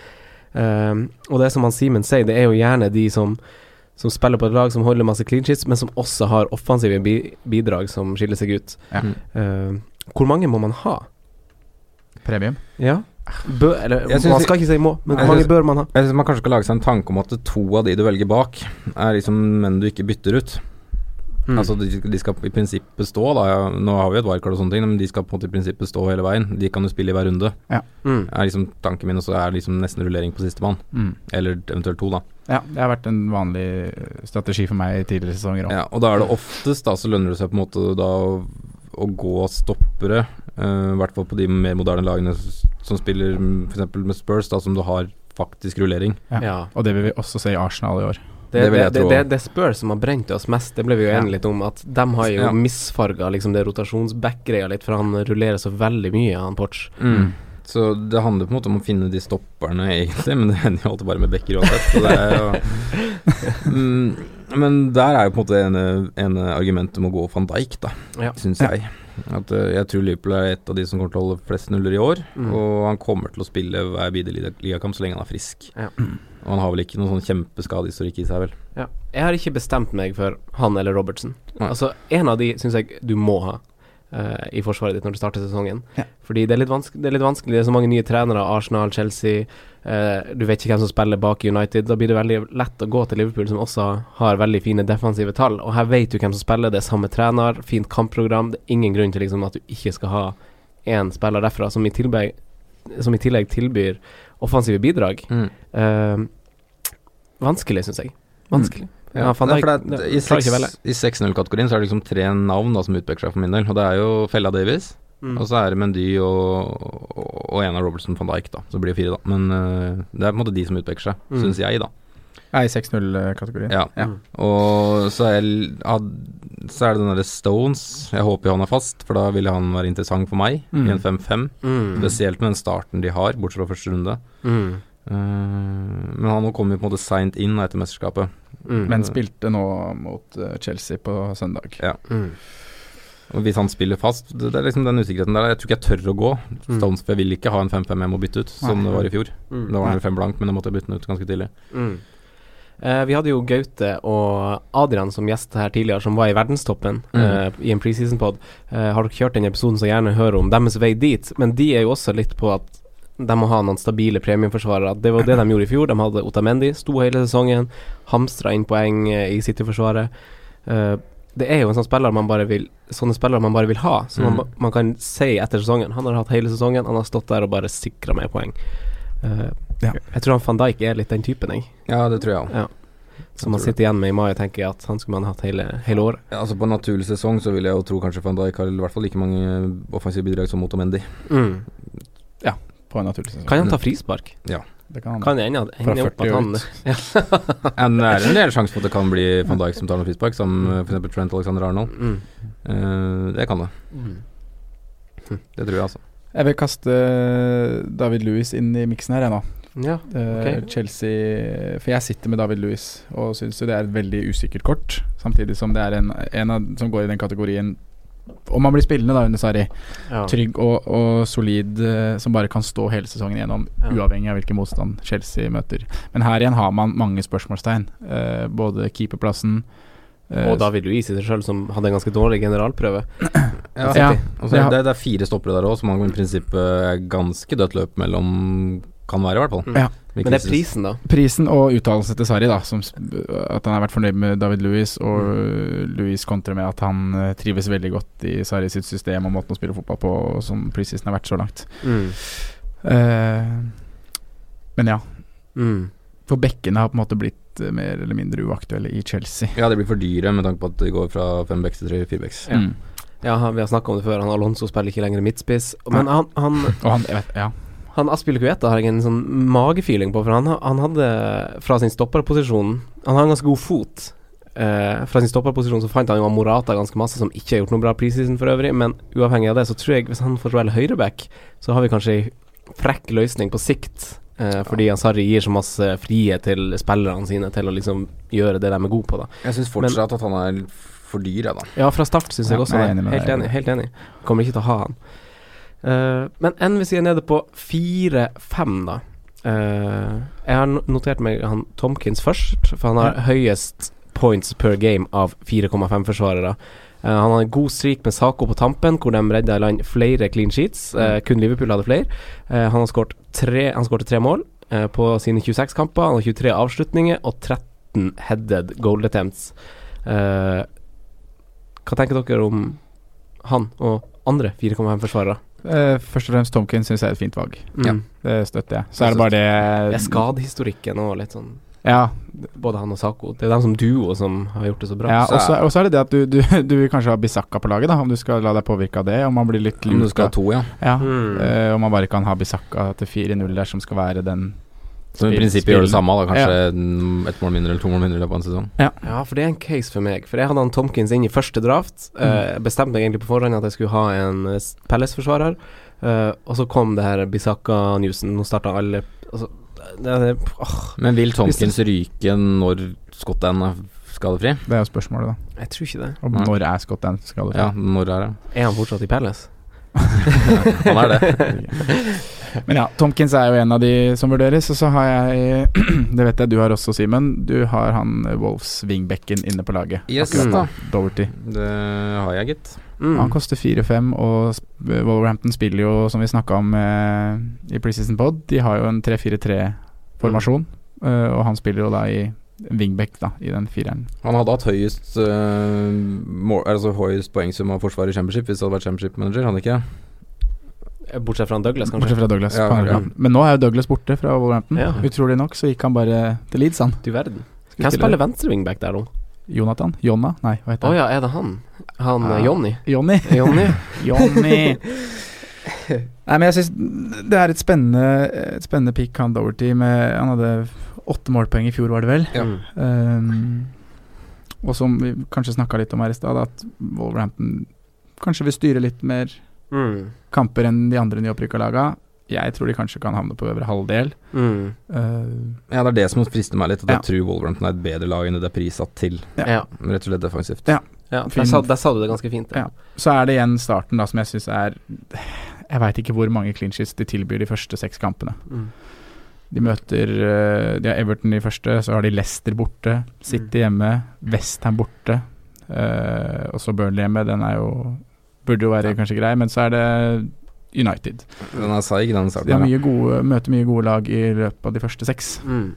Uh, og det som han Simen sier, det er jo gjerne de som, som spiller på et lag som holder masse clean sheets, men som også har offensive bi bidrag som skiller seg ut. Ja. Ehm, hvor mange må man ha? Premium. Ja? Bør, eller man skal ikke si må, men hvor mange synes- bør man ha? Jeg synes man kanskje skal lage seg en tanke om at to av de du velger bak, er liksom menn du ikke bytter ut. Mm. Altså de, de skal i prinsippet stå, da. Ja, nå har vi et wildcard og sånne ting, men de skal på en måte i prinsippet stå hele veien. De kan jo spille i hver runde. Mm. Er liksom tanken min, og så er det liksom nesten rullering på sistemann. Mm. Eller eventuelt to, da. Ja, det har vært en vanlig eh, strategi for meg i tidligere sesonger òg. Ja, og da er det oftest da så lønner det seg på en måte da å, å gå stoppere, eh, i hvert fall på de mer moderne lagene som spiller f.eks. med Spurs, da som du har faktisk rullering. Ja. Ja. Og det vil vi også se i Arsenal i år. Det, Det det, det, det, Spurs som har brent oss mest, det ble vi jo Ja. litt om, at de har jo Ja. misfarga liksom det rotasjonsback-greia litt, for han rullerer så veldig mye, han Porch. Mm. Så det handler på en måte om å finne de stopperne, egentlig, men det hender jo alltid bare med backer uansett. Så det jo mm, Men der er jo på en måte ene, ene argumentet om å gå van Dijk, da, Ja. syns jeg. At eh, Jeg tror Liverpool er et av de som kommer til å holde flest nuller i år, Mm. og han kommer til å spille hver bidige ligakamp så lenge han er frisk. Ja. Og han har vel ikke noen sånn kjempeskadehistorikk i seg, vel. Ja. Jeg har ikke bestemt meg for han eller Robertsen. Nei. Altså, en av de syns jeg du må ha. eh, i forsvaret ditt når du starter sesongen. Ja. Fordi det er, det er litt vanskelig, det er så mange nye trenere. Arsenal, Chelsea. eh, du vet ikke hvem som spiller bak United. Da blir det veldig lett å gå til Liverpool, som også har veldig fine defensive tall. Og her vet du hvem som spiller, det er samme trener, fint kampprogram. Det er ingen grunn til liksom, at du ikke skal ha én spiller derfra som i, tillegg, som i tillegg tilbyr offensive bidrag. Mm. Eh, vanskelig, syns jeg. Vanskelig. Ja, Ja, Nei, for det, er- I i 6-0-kategorien så er det liksom tre navn da som utpeker seg for min del. Og det er jo Fella Davies, Mm. og så er det Mendy og, og, og en av Robertson van Dijk, da. Så blir det fire, da. Men uh, det er på en måte de som utpeker seg, Mm. syns jeg, da. Ja, i 6-0-kategorien. Ja. Ja. Mm. Og så er, så er det den derre Stones. Jeg håper jo han er fast, for da ville han være interessant for meg Mm. i en 5-5. Mm. Spesielt med den starten de har, bortsett fra første runde. Mm. Eh, men han kom jo på en måte seint inn etter mesterskapet. Mm. Men spilte nå mot eh, Chelsea på søndag. Ja. Mm. Og hvis han spiller fast, det, det er liksom den usikkerheten der. Jeg tror ikke jeg tør å gå. Mm. Stones, jeg vil ikke ha en 5-5 jeg må bytte ut, som Nei. det var i fjor. Mm. Da var han fem blank, men jeg måtte bytte den ut ganske tidlig. Mm. Eh, vi hadde jo Gaute og Adrian som gjest her tidligere, som var i verdenstoppen Mm. eh, i en preseason-pod. Eh, har dere kjørt den episoden, så gjerne hør om deres vei dit. Men de er jo også litt på at de må ha noen stabile premieforsvarere. Det var det de gjorde i fjor. De hadde Otamendi, sto hele sesongen, hamstra inn poeng eh, i City-forsvaret. Eh, det er jo en sånn spiller man bare vil Sånne spillere man bare vil ha. Man, Mm. man, man kan si etter sesongen Han har hatt hele sesongen, han har stått der og bare sikra meg poeng. Eh, Ja. Jeg tror han van Dijk er litt den typen, jeg. Ja, det tror jeg òg. Ja. Som man sitter igjen med i mai og tenker at han skulle man hatt hele, hele året. Ja, altså På en naturlig sesong så vil jeg jo tro kanskje van Dijk har i hvert fall like mange offensive bidrag som Motomendi. Mm. På en naturlig sesong. Kan han ta frispark? Det kan han. Kan ende, Fra ende opp at han ja. En, det er en del sjanse for at det kan bli van Dijk som tar noen frispark, som uh, f.eks. Trent Alexander Arnold. mm. Uh, det kan det. Mm. Det tror jeg, altså. Jeg vil kaste David Louis inn i miksen her, jeg nå. Ja. okay. uh, Chelsea For jeg sitter med David Louis og syns jo det er et veldig usikkert kort. Samtidig som det er en, en av, som går i den kategorien Om han blir spillende da under Sarri, Ja. trygg og, og solid, eh, som bare kan stå hele sesongen gjennom, Ja. uavhengig av hvilken motstand Chelsea møter. Men her igjen har man mange spørsmålstegn. Eh, både keeperplassen eh, Og David Luiz i seg sjøl, som hadde en ganske dårlig generalprøve. Ja, Ja. Og Ja. det, det er fire stoppere der òg, som man i prinsippet er ganske dødt løp mellom Kan være, i hvert fall. Mm. Ja. Men det er prisen, da. Prisen og uttalelsen til Sarri, da, som, at han har vært fornøyd med David Louis, og mm. Louis kontrer med at han eh, trives veldig godt i Sarri sitt system og måten å spille fotball på, som preseason har vært så langt. Mm. Uh, men ja, Mm. for bekkene har på en måte blitt eh, mer eller mindre uaktuelle i Chelsea. Ja, de blir for dyre med tanke på at de går fra fem backs til tre firebacks. Ja. Mm. Ja, vi har snakka om det før. Han Alonso spiller ikke lenger midtspiss. Men han, han, Og han, jeg vet, ja. Han Aspilicueta har jeg en sånn magefeeling på, for han, han hadde fra sin stopperposisjon Han har en ganske god fot. Eh, fra sin stopperposisjon så fant han jo Morata ganske masse, som ikke har gjort noe bra preseason for øvrig, men uavhengig av det, så tror jeg hvis han får spille høyreback, så har vi kanskje ei frekk løsning på sikt. Eh, fordi ja. Sarri gir så masse frihet til spillerne sine til å liksom gjøre det de er gode på, da. Jeg syns fortsatt at han er for dyr, jeg, da. Ja, fra start syns jeg Ja, også jeg er det. Helt enig. Helt enig. Kommer ikke til å ha han. Eh, men vi er nede på 4-5, da. Uh, jeg har notert meg han Tomkins først, for han har høyest points per game av 4,5 forsvarere. Uh, han har en god streak med Sako på tampen, hvor de redda i land flere clean sheets. Uh, kun Liverpool hadde flere. Eh, han har skåret tre, tre mål eh, på sine 26 kamper. Han har 23 avslutninger og 13 headed goal attempts. Eh, hva tenker dere om han og andre 4,5-forsvarere? Eh, først og fremst Tomkins syns jeg er et fint valg. Ja. Det støtter jeg. Så er det bare det Det er skadehistorikken og litt sånn Ja, Både han og Sako. Det er dem som duo som har gjort det så bra. ja og så er- også er det det at du, du, du vil kanskje ha Bisakka på laget, da, om du skal la deg påvirke av det. Om man blir litt Om du skal ha to, ja. Ja, Mm. Uh, om man bare kan ha Bisakka til 4-0 der, som skal være den Som i prinsippet gjør det samme, da. Kanskje ja. ett mål mindre eller to mål mindre i løpet av en sesong. Ja, for det er en case for meg. For jeg hadde han Tomkins inn i første draft. Eh, bestemte meg egentlig på forhånd at jeg skulle ha en eh, Pelles-forsvarer. Eh, og så kom det her Bisakka-newsen. Nå starta alle altså, det, det, åh, Men vil Tomkins ryke når Scott Dan er skadefri? Det er jo spørsmålet, da. Jeg tror ikke det. Og når er Scott Dan skadefri? Ja, når er det? Er han fortsatt i Palace? Han er det. Men ja, Tomkins er jo en av de som vurderes. Og så har jeg Det vet jeg du har også, Simen. Du har han Wolfs Wolves wingbacken inne på laget. Yes, Akkurat da. Doverty. Det har jeg, gitt. Mm. Han koster 4-5, og Wolverhampton spiller jo, som vi snakka om eh, i Precision Pod, de har jo en 3-4-3-formasjon, eh, og han spiller jo da i wingback, da, i den fireren. Han hadde hatt høyest, uh, mål, altså høyest poengsum av forsvaret i Championship hvis det hadde vært Championship-manager, hadde han ikke? Bortsett fra Douglas, kanskje. Bortsett fra Douglas. Ja, ja. Men nå er jo Douglas borte fra Wolverhampton. Ja. Utrolig nok så gikk han bare til Leeds, han. Du verden. Hvem spiller venstre wingback der nå? Jonathan? Jonna? Nei, hva heter han? ja, er det han? Han Ja. eh, Jonny? Jonny. Jonny? Jonny. Nei, men jeg syns det er et spennende Et spennende pick han Doverty med Han hadde åtte målpoeng i fjor, var det vel. Ja. Um, og som vi kanskje snakka litt om her i stad, at Wolverhampton kanskje vil styre litt mer Mm. kamper enn de andre nyopprykka laga. Jeg tror de kanskje kan havne på øvre halvdel. Mm. Uh, Ja, det er det som frister meg litt. At Ja. jeg tror Wolverhampton er et bedre lag enn det det er prissatt til. Ja. Ja. Rett og slett defensivt. Ja. ja der, sa, der sa du det ganske fint. Ja. så er det igjen starten, da, som jeg syns er Jeg veit ikke hvor mange clinches de tilbyr de første seks kampene. Mm. De møter eh, De har Everton i første, så har de Leicester borte, City hjemme, Westham borte, uh, og så Burnley hjemme. Den er jo Burde jo være kanskje grei, men så er det United. Den er seig, den starten. de mye gode, møter mye gode lag i løpet av de første seks. Mm.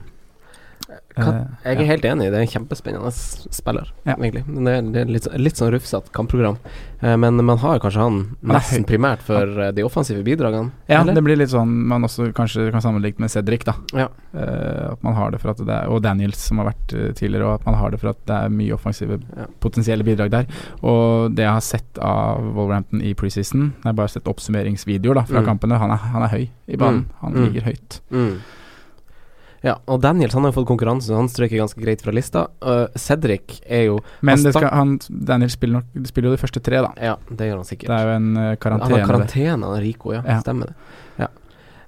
Eh, Jeg er helt enig, det er en kjempespennende spiller, Ja. egentlig. Det er, det er litt, litt sånn rufsete kampprogram. Eh, men man har kanskje han nesten primært for eh, de offensive bidragene. Ja, eller? det blir litt sånn man også kanskje kan sammenligne med Cedric, da. Ja. At man har det for at det er Og Daniels, som har vært tidligere, og at man har det for at det er mye offensive Ja. potensielle bidrag der. Og det jeg har sett av Wolverhampton i preseason, jeg har bare sett oppsummeringsvideoer da fra Mm. kampene, han er, han er høy i banen. Mm. Han Mm. ligger høyt. Mm. Ja, og Daniels han har jo fått konkurranse, så han strøker ganske greit fra lista. Uh, Cedric er jo Men Han det skal, han, Daniels spiller, nok, spiller jo de første tre, da. Ja, det gjør han sikkert. Det er jo en karantene. han har karantene, han er Rico, ja. Ja. Stemmer det. Ja.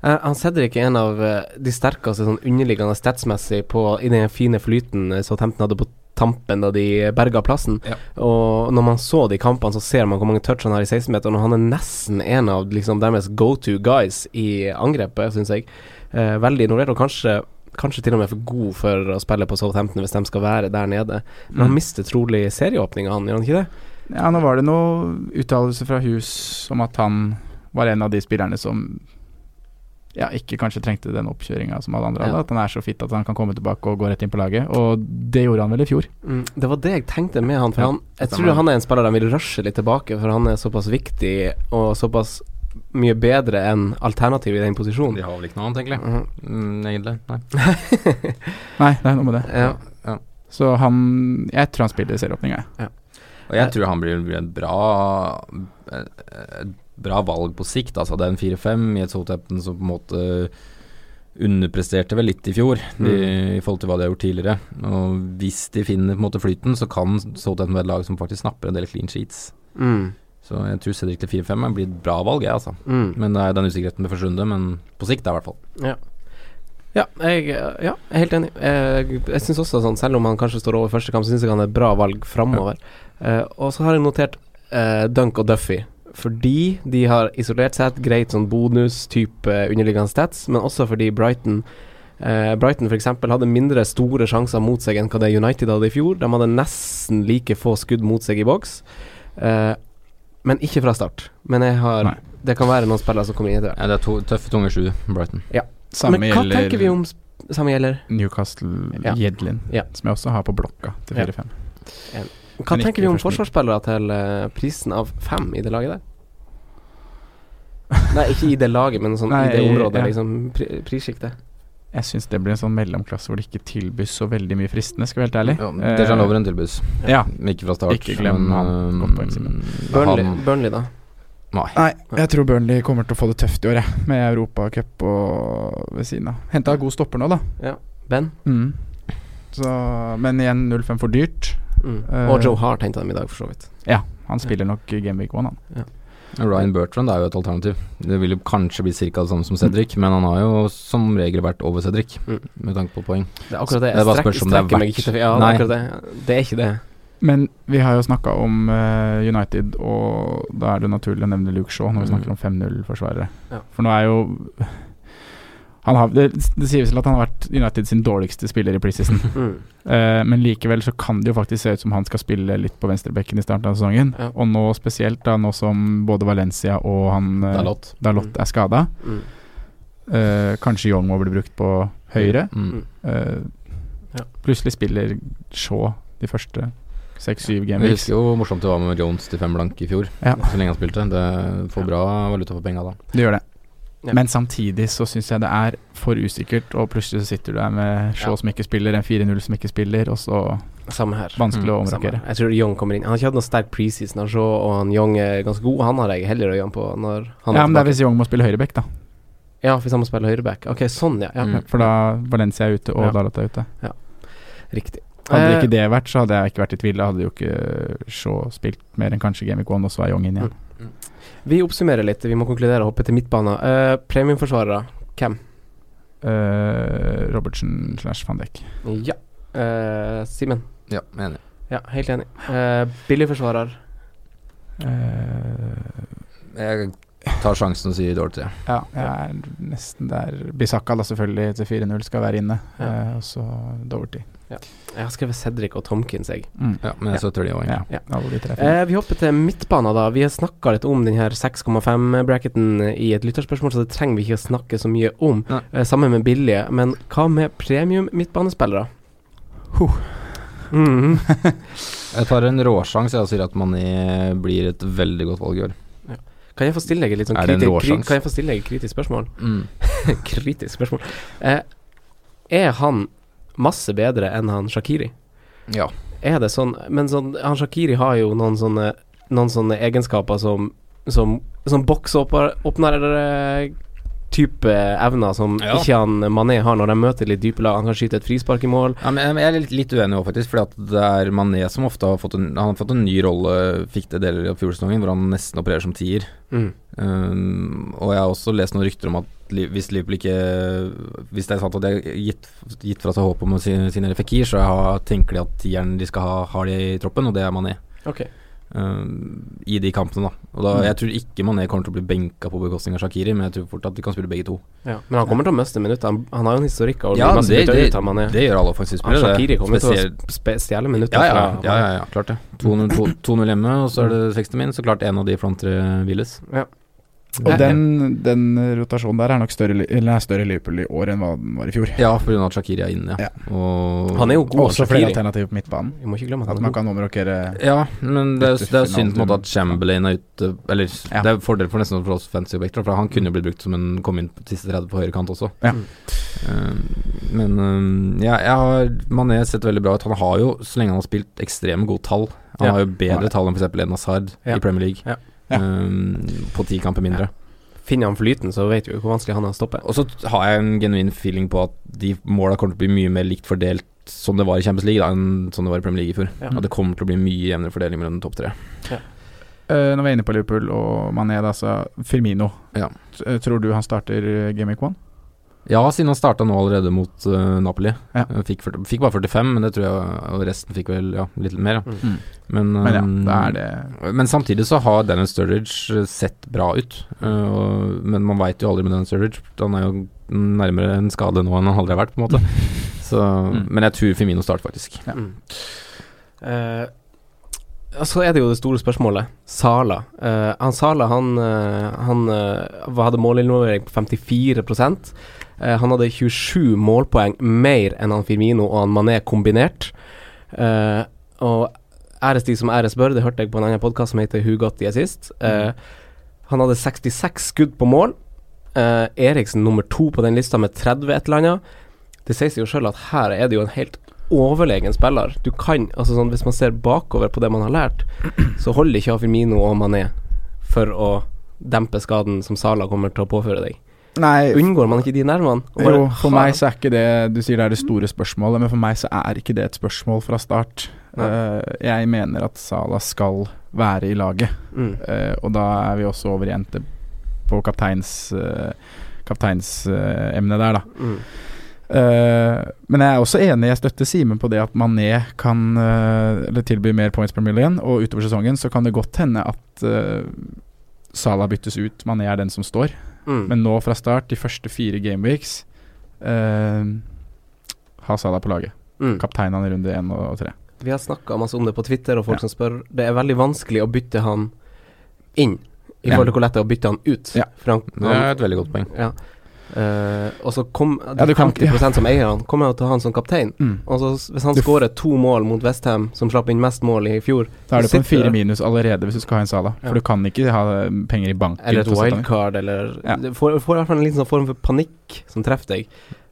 Uh, han Cedric er en av eh, de sterkeste sånn underliggende statsmessig på, i den fine flyten uh, Southampton hadde på tampen da de berga plassen. Ja. Og når man så de kampene, så ser man hvor mange touch han har i 16-meteren, og han er nesten en av liksom, deres go to guys i angrepet, syns jeg. Eh, veldig involvert, og kanskje Kanskje til og med for god for å spille på Southampton hvis de skal være der nede. Men han Mm. mister trolig serieåpninga, han, gjør han ikke det? Ja, nå var det noe uttalelse fra Hus om at han var en av de spillerne som ja, ikke kanskje trengte den oppkjøringa som alle andre hadde. Ja. At han er så fitt at han kan komme tilbake og gå rett inn på laget. Og det gjorde han vel i fjor. Mm, det var det jeg tenkte med han. For Ja, han jeg tror han er en spiller de vil rushe litt tilbake, for han er såpass viktig og såpass mye bedre enn alternativet i den posisjonen. De har vel ikke noe annet, egentlig. Mhm. Mm, egentlig. Nei. Nei, det er noe med det. ja. Så han Jeg tror han spiller serieåpninga, jeg. Og jeg tror han blir, blir et bra Et bra valg på sikt. Altså Det er en 4-5 i et Southampton som på en måte underpresterte vel litt i fjor de, i forhold til hva de har gjort tidligere. Og hvis de finner på en måte flyten, så kan Southampton være et lag som faktisk snapper en del clean sheets. Mm. Så jeg tror Cedric til 4-5 blir et bra valg, jeg, altså. Mm. Men det er den usikkerheten med første runde, men på sikt, da, i hvert fall. Ja. Ja, jeg, ja, er helt enig. Jeg, jeg synes også sånn, Selv om han kanskje står over første kamp, syns jeg han er et bra valg framover. Eh, og så har jeg notert uh, Dunk og Duffy. Fordi de har isolert sett greit sånn bonus-type underliggende stats, men også fordi Brighton uh, Brighton f.eks. hadde mindre store sjanser mot seg enn hva det United hadde i fjor. De hadde nesten like få skudd mot seg i boks, eh, men ikke fra start. Men jeg har Nei. Det kan være noen spillere som kommer inn etter hvert. Ja, det er to, tøffe, tunge sju, Brighton. Samme Men hva gjelder tenker vi om Samme gjelder Newcastle Ja. Jedlin, Ja. som jeg også har på blokka til 4-5. Hva Men tenker vi om forsvarsspillere til eh, prisen av fem i det laget der? Nei, ikke i det laget, men sånn Nei, i det området, ja. liksom prissjiktet. Jeg syns det blir en sånn mellomklasse hvor det ikke tilbys så veldig mye fristende, skal jeg være helt ærlig. Ja, Dejan Lovren tilbys. Ja. Ikke fra start. Ikke glem han. øh, Godt poeng, Simen. Burnley, Burnley, da. Nei. Nei, jeg tror Burnley kommer til å få det tøft i år, jeg. Med Europacup og ved siden av. Henta god stopper nå, da. Ja. Ben. Mm. Så, men igjen 0-5 for dyrt. Mm. Eh, og Joe Hart henta dem i dag, for så vidt. Ja, han spiller nok Game Week 1, han. Ryan Bertrand er jo et alternativ. Det vil jo kanskje bli ca. det samme som Cedric, men han har jo som regel vært over Cedric, Mm. med tanke på poeng. Det er akkurat det. Er om det er strekker meg ikke til- Ja, det er akkurat det. Det er ikke det. Men vi har jo snakka om uh, United, og da er det naturlig å nevne Luke Shaw når vi Mm. snakker om 5-0-forsvarere. Ja. For nå er jo har, det, det sies vel at han har vært United sin dårligste spiller i preseason. Mm. Uh, men likevel så kan det jo faktisk se ut som han skal spille litt på venstrebekken i starten av sesongen. Ja. Og nå spesielt, da nå som både Valencia og han eh, Dalot. Dalot Mm. er skada. Mm. Uh, kanskje Young må bli brukt på høyre. Mm. Eh, Ja. Plutselig spiller Shaw de første seks-syv Jeg Det husker jo hvor morsomt det var med Jones til fem blank i fjor. Ja. Så lenge han spilte. Det får bra valuta for penga da. Det gjør det. Ja. Men samtidig så syns jeg det er for usikkert, og plutselig så sitter du der med Shaw Ja. som ikke spiller, en 4-0 som ikke spiller, og så Samme her. vanskelig Mm, å omrokere. Jeg tror Young kommer inn. Han har ikke hatt noe sterk preseason, av Shaw, og han Young er ganske god. Han har jeg heller øynene på når han Ja, men det er hvis Young må spille høyreback, da. Ja, hvis han må spille høyreback. Ok, sånn, ja. ja. Mm. For da Valencia er ute, og Ja. Dalot er ute. Ja, Riktig. Hadde Eh, ikke det vært, så hadde jeg ikke vært i tvil. Da hadde jo ikke Shaw spilt mer enn kanskje Game of 1, og så er Young inn igjen. Vi oppsummerer litt. Vi må konkludere og hoppe til midtbanen. Uh, premiumforsvarere, hvem? Uh, Robertsen slash van Dijk. Ja. Uh, Simen? Ja, enig. Ja, helt enig. Uh, billigforsvarer? Eh, Jeg tar sjansen og sier Dorothy. ja, jeg er nesten der. Bisakka da selvfølgelig til 4-0 skal være inne, Ja. Eh, og så Doverty. Jeg har skrevet Cedric og Tomkins, jeg. Mm. Ja, men jeg støtter de òg. Ja, Ja. Eh, vi hopper til midtbanen, da. Vi har snakka litt om den her 6,5-bracketen i et lytterspørsmål, så det trenger vi ikke å snakke så mye om. Eh, sammen med billige. Men hva med premium midtbanespillere? Huh. Mhm. Jeg tar en råsjanse og sier at Mané blir et veldig godt valg i år. Kan jeg få stille deg et litt sånn Er kriti- kri? Kritisk spørsmål? Mm. kritisk spørsmål. Eh, er han masse bedre enn han Shakiri? Ja. Er det sånn Men sånn, han Shakiri har jo noen sånne Noen sånne egenskaper som Som, som boksåpner type evner som Ja. ikke han Mané har når de møter litt dype lag. Han kan skyte et frispark i mål. Ja, men jeg er litt, litt uenig òg, faktisk. Fordi det er Mané som ofte har fått en, han har fått en ny rolle, fikk det deler av fjorårssesongen, hvor han nesten opererer som tier. Mm. Um, og jeg har også lest noen rykter om at hvis Liverpool ikke Hvis det er sant at de har gitt, gitt fra seg håp om å si- signere Fikir, så har, tenker de at tieren de skal ha, har de i troppen, og det er Mané. Ok. Um, I de kampene, da. Og da Jeg tror ikke Mané kommer til å bli benka på bekostning av Shakiri, men jeg tror fort at de kan spille begge to. Ja. Men han kommer til å miste minutter. Han, han har jo en historikk Og Ja, det, det, det gjør alle Han Ja, Shakiri kommer til å Spesielt- stjele minutter ja, ja, ja, ja, ja, klart det. 2-0 hjemme, og så er det 60 min. Så klart en av de frontere hviles. Og den, den rotasjonen der er nok større, eller er større Liverpool i år enn hva den var i fjor. Ja, pga. Shakiri er inne, ja. Ja. Og Han er jo god, Også flere alternativer på midtbanen. Vi må ikke glemme at man kan omrokere Ja, men det er, det er synd på en måte at Chamberlain er ute Eller Ja. det er fordel for nesten for oss fancy-objekter, for han kunne jo blitt brukt som en kom inn på siste 30 på høyre kant også. Ja. Mm. Eh, men eh, ja, jeg har Mané sett veldig bra ut. Han har jo, så lenge han har spilt, ekstreme gode tall. Han Ja. har jo bedre tall enn f.eks. en Hazard Ja. i Premier League. Ja. Ja. um, på ti kamper mindre. Finner han flyten, så vet vi jo hvor vanskelig han er å stoppe. Og så har jeg en genuin feeling på at de måla kommer til å bli mye mer likt fordelt som det var i Champions League, da, enn som det var i Premier League i fjor. Ja. At det kommer til å bli mye jevnere fordeling mellom topp tre. Eh, Når vi er inne på Liverpool og Mané, da, så Firmino. Ja. Tror du han starter Game Week 1? Ja, siden han starta nå allerede mot uh, Napoli. Ja. Han Fikk, fikk bare 45, men det tror jeg Og resten fikk vel ja, litt mer. Ja. Mm. Men, Men ja, det er det men samtidig så har Dennis Sturridge eh, sett bra ut. Uh, og, men man veit jo aldri med Dennis Sturridge. Han er jo nærmere en skade nå enn han aldri har vært, på en måte. Så, Mm. Men jeg tror Firmino starter, faktisk. Ja. Mm. Eh, så er det jo det store spørsmålet. Sala. Uh, han Sala han, uh, han eh, hadde målinvolvering på 54 Eh, Han hadde 27 målpoeng mer enn han Firmino og han Mané kombinert. Eh, og æres de som æres bør, det hørte jeg på en annen podkast som heter Got The Eh, han hadde 66 skudd på mål. Eh, Eriksen nummer to på den lista med 30 et eller annet. Det sier seg jo sjøl at her er det jo en helt overlegen spiller. Du kan, altså sånn Hvis man ser bakover på det man har lært, så holder ikke Firmino og Mané for å dempe skaden som Sala kommer til å påføre deg. Nei, Unngår man ikke de nervene? Jo, for ha- meg så er ikke det Du sier det er det store spørsmålet, men for meg så er ikke det et spørsmål fra start. Eh, jeg mener at Sala skal være i laget, mm. uh, og da er vi også over i NT på kapteins uh, kapteinsemnet der, da. Mm. Eh, men jeg er også enig, jeg støtter Simen på det at Mané kan eh, Eller tilby mer points per million, og utover sesongen så kan det godt hende at uh, Salah byttes ut, Mané er den som står. Mm. Men nå fra start, de første fire gameweeks, eh, ha Salah på laget. Mm. Kapteinene i runde én og tre. Vi har snakka masse om det på Twitter, og folk Ja. som spør. Det er veldig vanskelig å bytte han inn, i forhold til hvor lett det er å bytte han ut. Ja. For han, Det er et veldig godt poeng. ja. Eh, og så kom de Ja, du kan- 50 som eier han, kommer til å ha han som kaptein. Mm. Og så Hvis han skårer to mål mot Westham, som slapp inn mest mål i fjor, Da er du på en fire minus allerede hvis du skal ha en Sala. Ja. For du kan ikke ha eh, penger i banken. eller et wildcard, eller Ja. Du får, får i hvert fall en liten sånn form for panikk som treffer deg.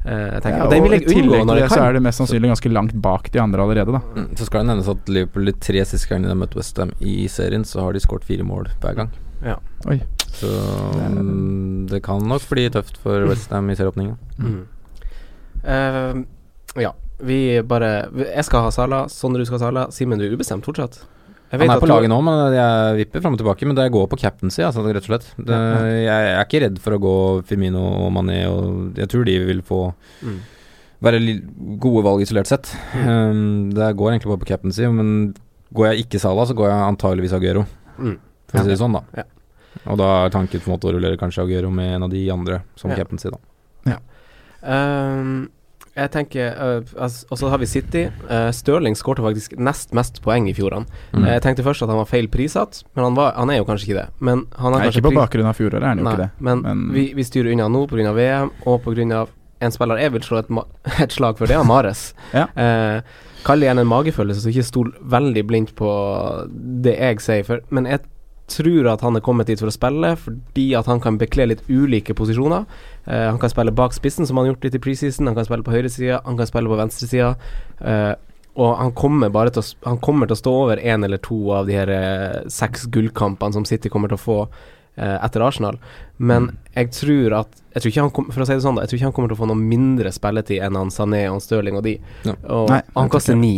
Uh, jeg Ja, og den vil jeg unngå når jeg kan. så er det mest sannsynlig ganske langt bak de andre allerede, da. Mm, Så skal det nevnes at Liverpool de tre siste gangene de har møtt Westham i serien, så har de skåret fire mål hver gang. Ja. Oi. Så mm, det kan nok bli tøft for Westham i serieåpninga. Mm. Uh, ja, vi bare Jeg skal ha Sala, Sondre du skal ha Sala. Simen, du er ubestemt fortsatt? Jeg Han er på laget nå, men jeg vipper fram og tilbake. Men det går på captaincy, altså, rett og slett. Det, jeg er ikke redd for å gå Firmino og Mané, og jeg tror de vil få Mm. være li- gode valg isolert sett. Um, det går egentlig bare på captaincy, men går jeg ikke Salah, så går jeg antageligvis Aguero, Mm. for å si det sånn, da. Ja. Og da er tanken på en måte å rullere kanskje Aguero med en av de andre som Ja. captaincy, da. Ehm, jeg tenker uh, altså, Og så har vi City. Uh, Stirling skårte faktisk nest mest poeng i fjor. Mm. Jeg tenkte først at han var feil prissatt, men han, var, han er jo kanskje ikke det. Men han er Nei, ikke på bakgrunn av fjoråret, er han jo ikke det. Men, Men- vi, vi styrer unna nå pga. VM, og pga. en spiller jeg vil slå et, ma et slag for, det er Mares. Ja. uh, Kall det igjen en magefølelse, så ikke stol veldig blindt på det jeg sier. For, men jeg tror at han er kommet dit for å spille, fordi at han kan bekle litt ulike posisjoner. Eh, han kan spille bak spissen, som han har gjort litt i preseason. Han kan spille på høyresida, han kan spille på venstresida. Uh, og han kommer bare til å, Han kommer til å stå over én eller to av de her eh, seks gullkampene som City kommer til å få eh, etter Arsenal. Men Mm. jeg tror at jeg tror ikke han kom, For å si det sånn, da, jeg tror ikke han kommer til å få noe mindre spilletid enn han Sané og han Stirling og de. Ja. Og Nei, han ikke. ni.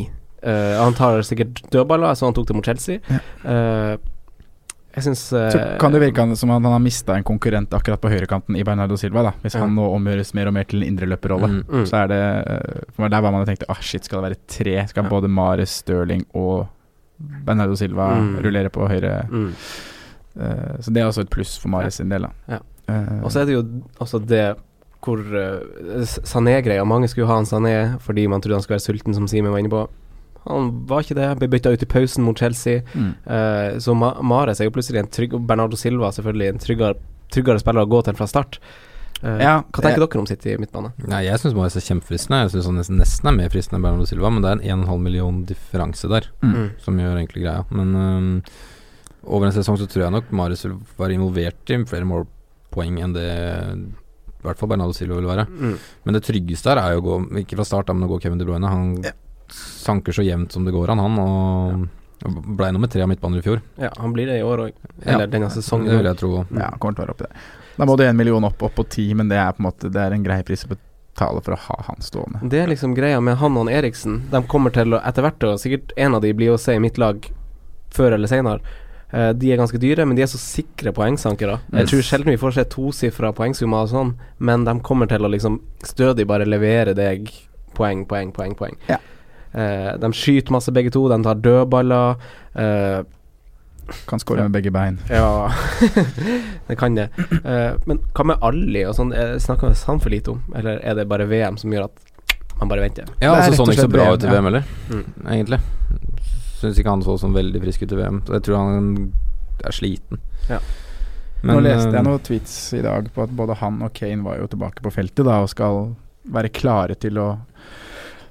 Uh, han tar sikkert dødballer, så han tok det mot Chelsea. Ja. Eh, jeg syns Så kan det virke som at han har mista en konkurrent akkurat på høyrekanten i Bernardo Silva. da Hvis han nå omgjøres mer og mer til en indreløperrolle. Mm. mm. Så er det eh, For der var man og tenkte ah shit, skal det være tre? Skal både Mares, Stirling og Bernardo Silva Mm. rullere på høyre? Eh, så det er også et pluss for Mares sin del, da. Ja. Uh, Og så er det jo også det hvor uh, Sané-greia Mange skulle ha en Sané fordi man trodde han skulle være sulten, som Simen var inne på. Han var ikke det. Ble bytta ut i pausen mot Chelsea. mm. Eh, så Ma Mares er jo plutselig en trygg Og Bernardo Silva selvfølgelig en tryggere, tryggere spiller å gå til fra start. Eh, Ja, hva tenker jeg- dere om City i midtbane? Nei, jeg syns Mares er kjempefristende. Jeg syns han nesten, nesten er mer fristende enn Bernardo Silva, men det er en 1,5 million differanse der. Mm. som gjør egentlig greia. Men um, over en sesong så tror jeg nok Mares vil være involvert i flere målpoeng enn det i hvert fall Bernardo Silva vil være. Mm. Men det tryggeste her er jo å gå Ikke fra start, men å gå Kevin De Bruyne. Han Ja. Sanker så jevnt som det går an, han. Og Blei ble nummer tre av midtbaner i fjor. Ja, han blir det i år òg. Ja, Eller denne sesongen. Det vil jeg tro. Ja, kommer til å være oppi der. Da må du en million opp, opp på ti, men det er på en måte Det er en grei pris å betale for å ha han stående. Det er liksom greia med han og han Eriksen. De kommer til å etter hvert, og sikkert en av de blir å se i mitt lag før eller senere. Eh, de er ganske dyre, men de er så sikre poengsankere. Jeg Yes. tror sjelden vi får se tosifra poengsummer og sånn, men de kommer til å liksom stødig bare levere deg poeng, poeng, poeng, poeng. Ja. Eh, de skyter masse begge to, de tar dødballer. eh, Kan skåre med begge bein. ja, det kan det. Eh, men hva med Ali og sånn? Snakker vi han for lite om, eller er det bare VM som gjør at man bare venter? Ja, altså sånn ikke så bra VM, ut i. VM heller, Mm. egentlig. Syns ikke han så sånn veldig frisk ut i VM. Så jeg tror han er sliten. Ja. Nå leste jeg noen tweets i dag på at både han og Kane var jo tilbake på feltet da og skal være klare til å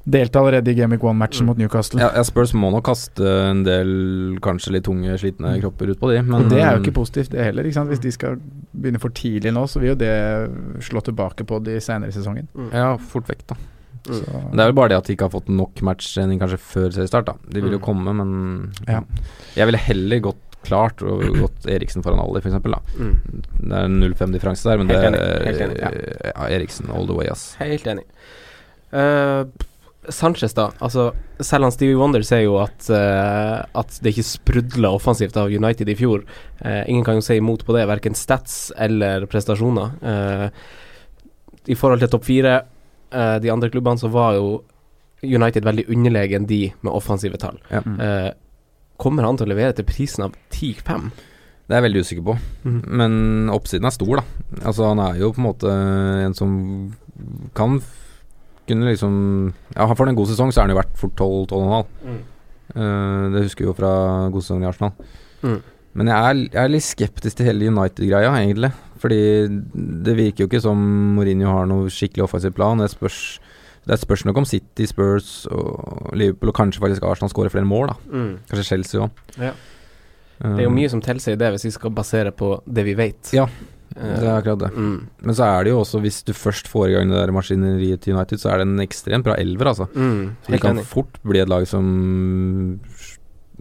delta allerede i Game Week One-matchen Mm. mot Newcastle. ja, jeg Spurs må nok kaste en del kanskje litt tunge, slitne kropper ut på de, men Og det er jo ikke positivt, det heller. Ikke sant? Hvis de skal begynne for tidlig nå, så vil jo det slå tilbake på de senere i sesongen. Ja, fort vekk, da. Mm. Så, Det er vel bare det at de ikke har fått nok matchtrening kanskje før seriestart, da. De vil jo Mm. komme, men Ja. Jeg ville heller gått klart og gått Eriksen foran Ali, f.eks. da. Mm. Det er 0-5-differanse der, men Helt det enig, er helt enig, ja. Eriksen all the way, ass. Helt enig. Eh, Sanchez, da. Altså, selv han Stevie Wonder sier jo at, uh, at det ikke sprudla offensivt av United i fjor. Uh, ingen kan jo si imot på det, verken stats eller prestasjoner. Uh, I forhold til topp fire, eh, de andre klubbene, så var jo United veldig underlegen de med offensive tall. Ja. mm. Eh, kommer han til å levere til prisen av 10-5? Det er jeg veldig usikker på. Mhm. Men oppsiden er stor, da. Altså Han er jo på en måte en som kan kunne liksom Ja, for en god sesong, så er han jo verdt fort 12-12,5. Mm. Uh, det husker vi jo fra god sesong i Arsenal. Mm. Men jeg er, jeg er litt skeptisk til hele United-greia, egentlig. Fordi det virker jo ikke som Mourinho har noe skikkelig offensiv plan. Det spørs, det spørs nok om City, Spurs og Liverpool og kanskje faktisk Arsenal skårer flere mål. da Mm. Kanskje Chelsea òg. Ja. Det er jo mye som tilsier det, hvis vi skal basere på det vi vet. Ja, Eh, Det er akkurat det. Mm. Men så er det jo også, hvis du først får i gang det der maskineriet til United, så er det en ekstremt bra elver, altså. Mm. Så det kan enig. fort bli et lag som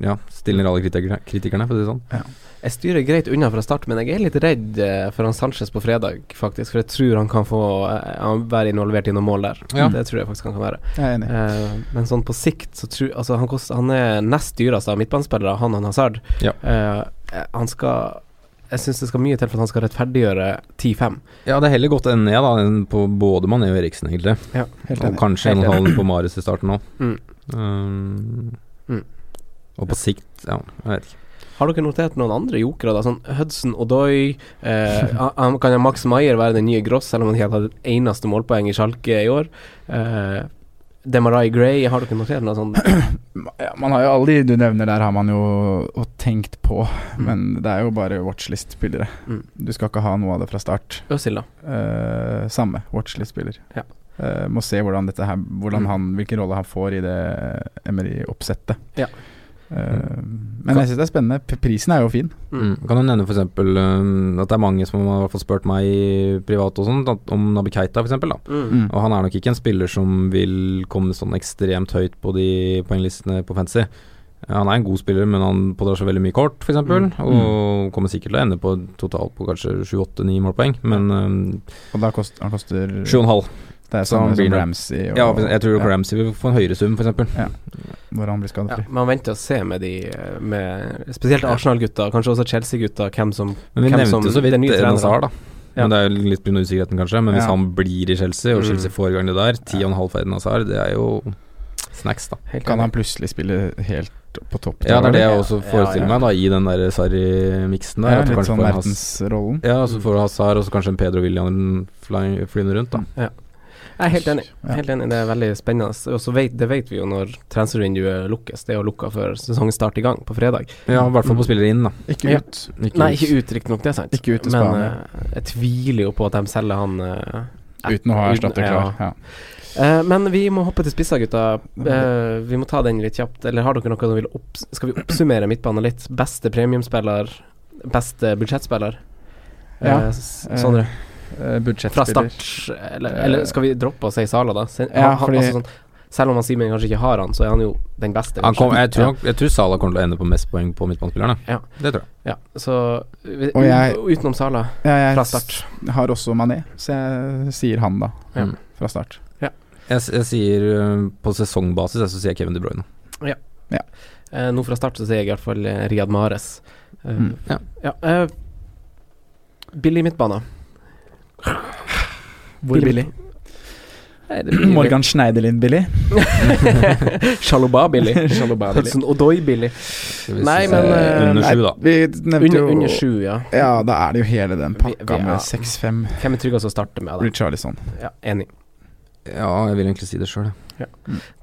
ja, stiller alle kritikerne, kritikerne, for å si det sånn. Jeg styrer greit unna fra start, men jeg er litt redd eh, for han Sanchez på fredag, faktisk. For jeg tror han kan få eh, han være involvert i noen mål der. Ja. Det tror jeg faktisk han kan være. Jeg er enig. Uh, men sånn på sikt så tror Altså, han, kost, han er nest dyreste av midtbanespillere, han og Hazard. Ja. Eh, eh, han skal Jeg syns det skal mye til for at han skal rettferdiggjøre 10-5. Ja, det er heller gått enn ned, da, enn på både Mané og Eriksen, egentlig. Ja, Helt Og kanskje en Helt og en halv på Marius i starten òg. Mm. Um, Mm. Og på sikt, ja, jeg vet ikke. Har dere notert noen andre jokere? da Sånn Hudson Odoi eh, Kan Max Maier være den nye Gross, selv om han ikke har hatt et eneste målpoeng i Sjalke i år? Eh, Demarai Gray, har dere notert noe sånt? Ja, man har jo alle de du nevner der, har man jo tenkt på. Mm. Men det er jo bare watchlist-spillere. Mm. Du skal ikke ha noe av det fra start. Øzil, da? Eh, samme watchlist-spiller. Ja. Eh, må se hvordan dette her Hvordan Mm. han, hvilken rolle han får i det Emery-oppsettet. Ja. Eh, men jeg syns det er spennende. Prisen er jo fin. Mm. Kan du nevne f.eks. Um, at det er mange som har i spurt meg privat og sånt, om Nabi Keita f.eks. Mm. Mm. Og han er nok ikke en spiller som vil komme sånn ekstremt høyt på de poenglistene på fantasy. Han er en god spiller, men han pådrar seg veldig mye kort, f.eks. Mm. Og kommer sikkert til å ende på totalt på kanskje 7-8-9 målpoeng, men um, Og da kost, han koster 7,5. Det er blir som Ramsey. Og, Ja, jeg tror ja, Ramsey vil få en høyere sum, f.eks. Hvor han blir Ja, skadefri. man venter og ser med de med Spesielt Arsenal-gutta, kanskje også Chelsea-gutta, hvem som Men vi Hvem nevnte som- så vidt den nye. Nazar, da. Ja. Men Det er jo litt pga. usikkerheten, kanskje. Men hvis Ja. han blir i Chelsea, og Mm. Chelsea får i gang det der, 10,5 for Eden Hazard, det er jo snacks, da. Helt Kan han plutselig spille helt på topp? Ja, det er det jeg Ja, også ja, forestiller ja. meg, da, i den der Sarri-miksen der. Ja, litt sånn Mertens-rollen. Ja, så får du Hazard, og så kanskje en Pedro William fly, flyende rundt, da. Jeg er helt enig. Ja. Helt enig, Det er veldig spennende. Og så vet, det vet vi jo når transfervinduet lukkes. Det er jo lukka før sesongstart i gang, på fredag. Ja, i hvert fall på spillere inn, da. Ikke Ja. ut. Ikke Nei, ikke ut, riktignok, det er sant. Ikke ut Men Spania. eh, jeg tviler jo på at de selger han uh, Uten å ha erstatter klar. Ja. Eh, men vi må hoppe til spissa, gutta. Uh, vi må ta den litt kjapt. Eller har dere noe som vil opps Skal vi oppsummere midtbanen litt? Beste premiumspiller, beste budsjettspiller? Ja, Eh, Sondre, Eh, fra start. Eller, eller skal vi droppe å si Sala, da? Se, Ja, han, fordi- altså sånn, selv om han Simen kanskje ikke har han, så er han jo den beste. Han kom, jeg, tror, jeg tror Sala kommer til å ende på mest poeng på midtbanespillerne. Ja. Det tror jeg. Ja, så Og jeg- utenom Sala, Ja, jeg fra start. har også Mané, så jeg sier han, da. Ja. Mm. Fra start. Jeg, jeg sier uh, på sesongbasis, så sier jeg Kevin De Bruyne. Eh, nå fra start så sier jeg i hvert fall eh, Riyad Mahrez. Uh, Mm. Ja. ja eh, billig midtbane. Hvor billig? Nei, Morgan Schneiderlin billig. Shalobah billig. Billig. Hudson Odoi billig. Nei, men, eh, Under sju, da. Vi nevnte Under, jo under sju, ja. Ja, da er det jo hele den pakka vi- ja. med 6-5 Hvem er tryggest å starte med? Da? Richarlison. Ja, enig. Ja, jeg vil egentlig si det sjøl, jeg.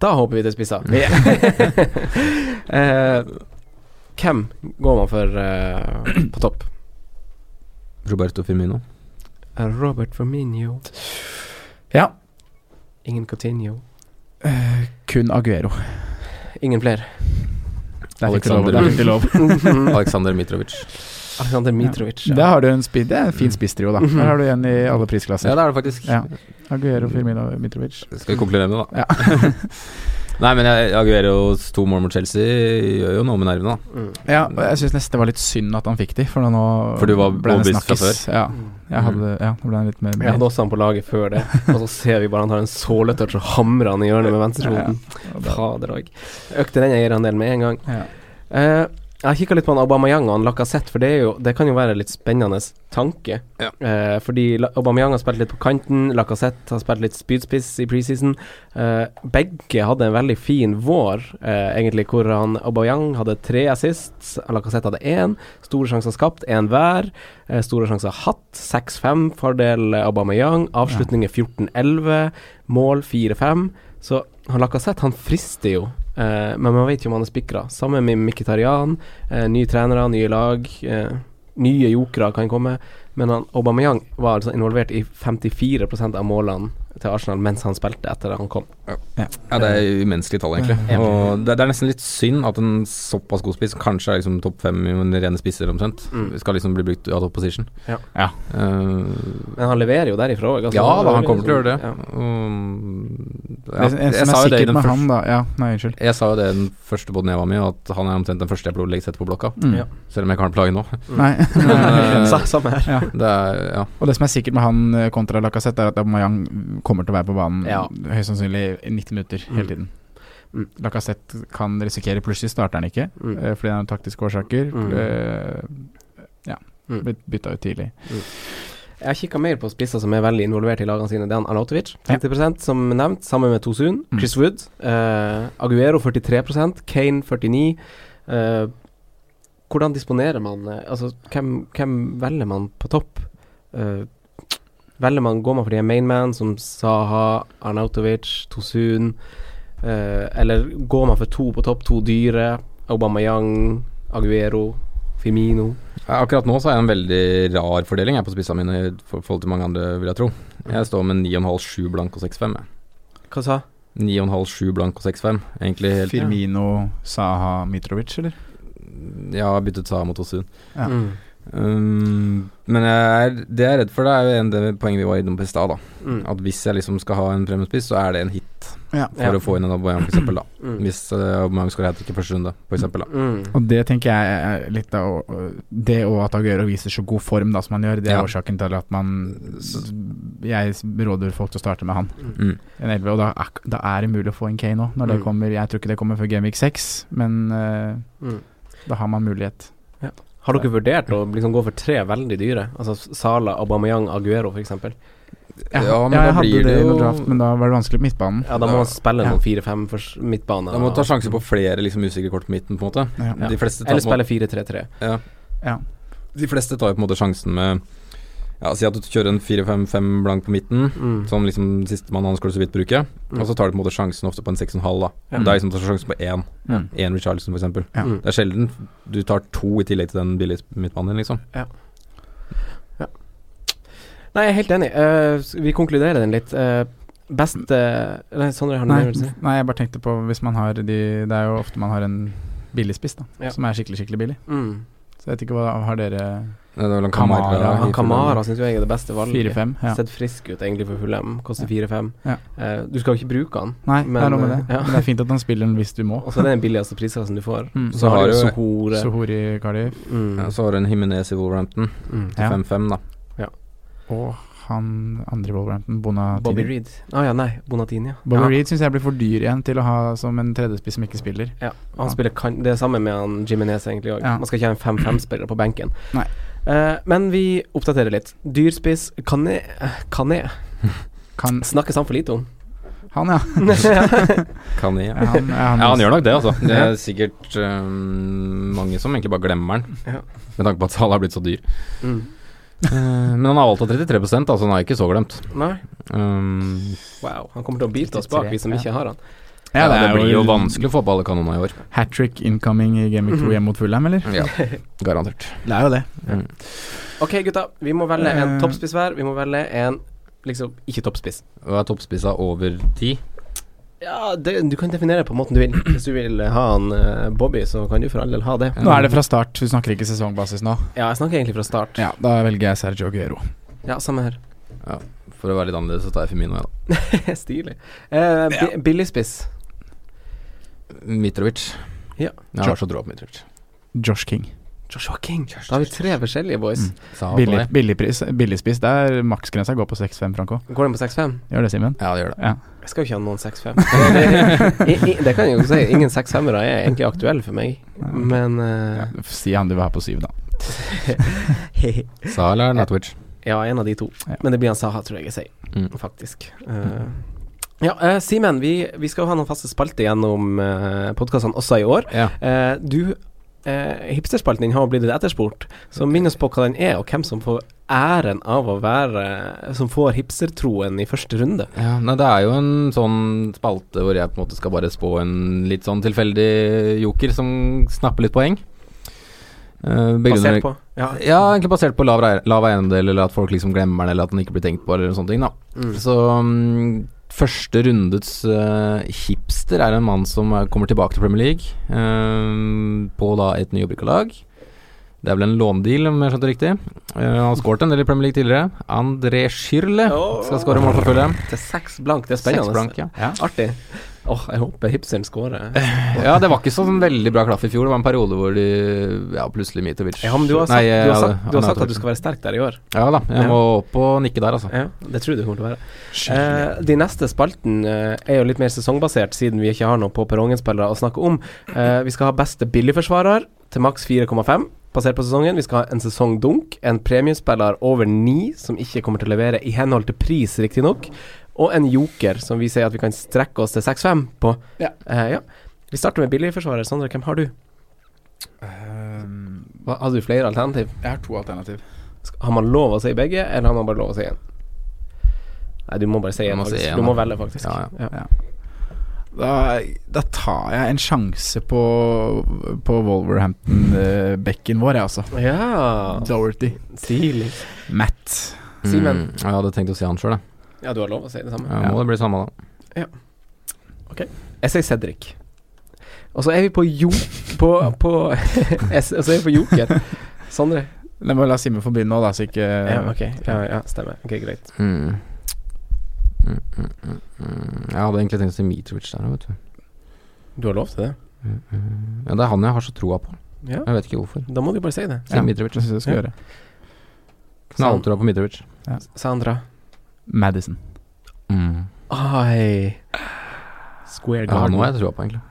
Da håper vi til spisser. eh, hvem går man for eh, på topp? Roberto Firmino. Robert Firmino. Ja. Ingen Coutinho. Uh, kun Aguero. Ingen flere. Der fikk du lov. Alexander. Der fikk du lov. Aleksander Mitrovic. Alexander Mitrovic. Der har du en speed, det er en fin spisstrio, da. Der har du en i alle prisklasser. Ja, det er det faktisk. Ja. Aguero, Firmino Mitrovic. Skal vi konkludere med det, da? Ja. Nei, men Agueros to mål mot Chelsea gjør jo noe med nervene, da. Mm. ja, og jeg syns nesten det var litt synd at han fikk de, for nå For du var ble det snakkes. Ja, Mm. jeg hadde, ja, det ble litt mer Jeg hadde også han på laget før det, og så ser vi bare han tar en såletouch og hamrer han i hjørnet med venstrefoten. Ja, ja. Fader òg. Økte den eierandelen med en gang. ja. Eh, Jeg har kikka litt på han Aubameyang og han Lacassette, for det, er jo, det kan jo være litt spennende tanke. Ja. Eh, fordi Aubameyang har spilt litt på kanten, Lacassette har spilt litt spydspiss i preseason. Eh, begge hadde en veldig fin vår, eh, egentlig, hvor han Aubameyang hadde tre assists, Lacassette hadde én. Store sjanser skapt, én hver. Eh, store sjanser hatt, 6-5 fordel Aubameyang. Avslutninger 14-11, mål 4-5. Så han Lacassette, han frister jo. Eh, men man vet jo om han er spikra. Sammen med Mkhitaryan. uh, nye trenere, nye lag. Uh, nye jokere kan komme. Men han, Aubameyang var altså involvert i 54% av målene til Arsenal mens han spilte etter at han kom. Ja, det er umenneskelig tall, egentlig. Ja. Og det, det er nesten litt synd at en såpass god spiss, kanskje er liksom topp fem i en rene spisser omtrent, Mm. skal liksom bli brukt out of position. Ja. Ja. Uh, Men han leverer jo derifra òg. ja da, han kommer til å gjøre det. Ja. Ja, det en jeg som sa er jo det sikkert med han, da Ja, nei, unnskyld. Jeg sa jo det i den første båten jeg var med, at han er omtrent den første jeg pleier å sette på blokka. Mm. Selv om jeg ikke har en plage nå. Nei. Men, uh, Samme her. ja. Det er, ja. Og det som er sikkert med han eh, kontra Lacassette, er at Aubameyang kommer til å være på banen Ja. høyst sannsynlig i 90 minutter Mm. hele tiden. Mm. Lacassette kan risikere Plutselig starter han ikke, Mm. eh, fordi han har taktiske årsaker. Mm. Eh, ja, Mm. blitt bytta ut tidlig. Jeg har kikka mer på spisser som er veldig involvert i lagene sine. Det er Arnautovic, 50% som nevnt, sammen med Tosun. Mm. Chris Wood. Eh, Aguero 43% Kane 49 eh, Hvordan disponerer man Altså, hvem, hvem velger man på topp? Eh, velger man, Går man for de mainman som Saha, Arnautovic, Tosun? Eh, eller går man for to på topp, to dyre? Aubameyang, Aguero, Firmino? Akkurat nå så har jeg en veldig rar fordeling jeg på spissa mine i forhold til mange andre, vil jeg tro. Jeg står med 9,5, 7 blank og 6,5. Hva sa 9,5, 7 blank og 6,5. Egentlig helt Firmino, Saha, Mitrovic, eller? Ja, byttet Saha mot Osun. Ja. Mm. Um, men jeg er, det jeg er redd for, det er jo en det poenget vi var innom på i stad. Mm. At hvis jeg liksom skal ha en premiespiss, så er det en hit Ja. for Ja. å få inn en Aubameyang, eksempel da. Mm. Hvis uh, Aubameyang skal ha hat trick i første runde, for eksempel da. Mm. Og det tenker jeg er litt av Det og at Aguero viser så god form da som han gjør, det er Ja. årsaken til at man Jeg råder folk til å starte med han. Mm. En 11, og da er, da er det mulig å få en Kane òg, når det Mm. kommer Jeg tror ikke det kommer før Gamevik 6, men uh, Mm. da har man mulighet. Har dere vurdert å liksom gå for tre veldig dyre? Altså Sala, Aubameyang, Aguero f.eks.? Ja, Ja, men ja, da jeg hadde blir det det jo- draft, men da var det vanskelig på midtbanen. Ja, da må Da- man spille noen fire-fem for midtbane. Da må man ta sjanse på flere liksom usikre kort på midten, på en måte. Ja. De tar Eller spille 4-3-3. ja. Ja. De fleste tar jo på en måte sjansen med Ja, Si at du kjører en 4-5-5 blank på midten, Mm. som liksom sistemann han skal så vidt bruke. Mm. Og så tar du på en måte sjansen ofte på en 6,5, da. Ja. Det er liksom tar sjansen på én. Mm. Én Richarlison, for eksempel. Ja. Mm. Det er sjelden du tar to i tillegg til den billige midtbanen din, liksom. Nei, jeg er helt enig. Uh, vi konkluderer den litt. Uh, best uh, Nei, Sondre, har du noe å si? nei, jeg bare tenkte på hvis man har de Det er jo ofte man har en billig spiss, da, Ja. som er skikkelig, skikkelig billig. Mm. Så jeg vet ikke hva har dere Det er vel Kamara, Kamara, Kamara syns jeg er det beste valget. 4-5? Ja. Sett frisk ut egentlig for Fulham. Koster 4-5. Ja. Uh, du skal jo ikke bruke han. Nei, Men, det er noe med eh, det. ja. Men det er fint at han spiller den hvis du må. Og så er det den billigste prisklassen du får. Mm. Så, har du Sohore. Sohore. i Cardiff. Mm. Ja, så har du en Jimenez i Wolverhampton Mm. til Ja. 5-5, da. Og han andre i Wolverhampton, Bonatini. Bobby Reed. Å ja, nei. Bonatini, ja. Bobby ja. Reed syns jeg blir for dyr igjen til å ha som en tredjespiss som ikke spiller. Ja, han spiller kan Det er samme med han Jimenez egentlig òg. Ja. Man skal ikke ha en 5-5-spiller på benken. Nei. Eh, men vi oppdaterer litt. Dyrspiss kan jeg, Kan snakkes han for lite om. Han, ja. Kan Ja, jeg. han, ja, han, Ja, han gjør nok det, altså. Det er sikkert um, mange som egentlig bare glemmer den, Ja. med tanke på at Salah har blitt så dyr. Mm. uh, men han har valgt av 33 altså han er ikke så glemt. Nei. Um, Wow. Han kommer til å bite oss bak, vi som ikke har han. Ja, det, det blir jo vanskelig å få på alle kanonene i år. Hat trick incoming i Game 2 Mhm. hjemme mot Fulham, eller? Ja, garantert. Det er jo det. Mm. Ok, gutta. Vi må velge en Eh. toppspiss hver. Vi må velge en liksom ikke toppspiss. Hva er toppspissa over ti? Ja, det, du kan definere det på måten du vil. Hvis du vil ha han eh, Bobby, så kan du for all del ha det. Nå er det fra start, du snakker ikke sesongbasis nå. Ja, jeg snakker egentlig fra start. Ja, Da velger jeg Sergio Aguero. Ja, samme her. Ja, For å være litt annerledes, så tar jeg Femino, jeg, da. Stilig. Eh, ja. Billigspiss. Mitrovic. Ja. Jeg har så tro på Mitrovic. Josh King. Joshua King. Da har vi tre forskjellige boys. Mm. Billig, det. billigpris, billigspiss. Der maksgrensa går på 6-5, Franco. Går den på 6-5? Gjør det, Simen? Ja, det gjør det. Ja. Jeg skal jo ikke ha noen 6-5. det, det kan jeg jo si. Ingen 6-5-ere er egentlig aktuelle for meg, men ja. eh, Si han du var her på 7, da. Sa eller Natwich? Ja, en av de to. Ja. Men det blir han Saha, tror jeg jeg sier, Mm. faktisk. Eh, ja, uh, Simen, vi, vi skal jo ha noen faste spalter gjennom uh, podkastene også i år. Ja. Eh, du eh, Hipsterspalten din har blitt litt etterspurt, så minn oss på hva den er, og hvem som får æren av å være Som får hipstertroen i første runde. Ja, nei, det er jo en sånn spalte hvor jeg på en måte skal bare spå en litt sånn tilfeldig joker som snapper litt poeng. Uh, Basert på Ja. Ja, egentlig basert på lav, lav eiendel, eller at folk liksom glemmer den, eller at den ikke blir tenkt på, eller sånne ting, da. Mm. Så mm, første rundets uh, hipster er en mann som eh, kommer tilbake til Premier League eh, på da et nyopprykka lag. Det er vel en låndeal, om jeg skjønte det riktig. Uh, han har skåret en del i Premier League tidligere. André Schürrle skal skåre mål for Fulham. Til seks blank, det er spennende. blank, ja. Artig. Åh, jeg håper hipsteren scorer. ja, det var ikke sånn veldig bra klaff i fjor. Det var en periode hvor de Ja, plutselig Mitovic Ja, men du har sagt, Nei, du har sagt, du har sagt at du skal være sterk der i år. Ja da, jeg Ja. må opp og nikke der, altså. Ja, det tror jeg du kommer til å være. Eh, de neste spalten eh, er jo litt mer sesongbasert, siden vi ikke har noe på perrongen-spillere å snakke om. Eh, vi skal ha beste billigforsvarer til maks 4,5 basert på sesongen. Vi skal ha en sesongdunk, en premiespiller over 9 som ikke kommer til å levere i henhold til pris, riktignok, og en joker som vi sier at vi kan strekke oss til 6-5 på. Ja. Uh, ja. Vi starter med billigforsvarer. Sondre, hvem har du? Um, Hva, hadde du flere alternativ? jeg har to alternativ. Har man lov å si begge, eller har man bare lov å si én? Nei, du må bare si én. si en, Du må velge, faktisk. Ja, Ja. Da, da tar jeg en sjanse på, på Wolverhampton-bekken vår, jeg, altså. Ja, Doherty. stilig. Matt. Simen. Mm, jeg hadde tenkt å si han sjøl, jeg. Ja, du har lov å si det samme. Ja, må det bli samme, da. Ja. Ok. Jeg sier Cedric. Og så er vi på jo... På, på jeg Og så er vi på joker. Sondre? La bare la Simen få begynne nå, da, så ikke Ja, ok. Ja, ja, stemmer. Ok, greit. Mm. Mm, mm, mm, mm. Jeg hadde egentlig tenkt å si Mitrovic der, vet du. Du har lov til det? Mm, mm. Ja, det er han jeg har så troa på. Ja. Jeg vet ikke hvorfor. Da må du bare si det. Si Mitrovic. Det syns jeg du skal Ja. gjøre. Knalltroa på Mitrovic. Ja. Sandra? Madison. Mm. Ai. Square Ja, Garden. nå har jeg trua på, egentlig.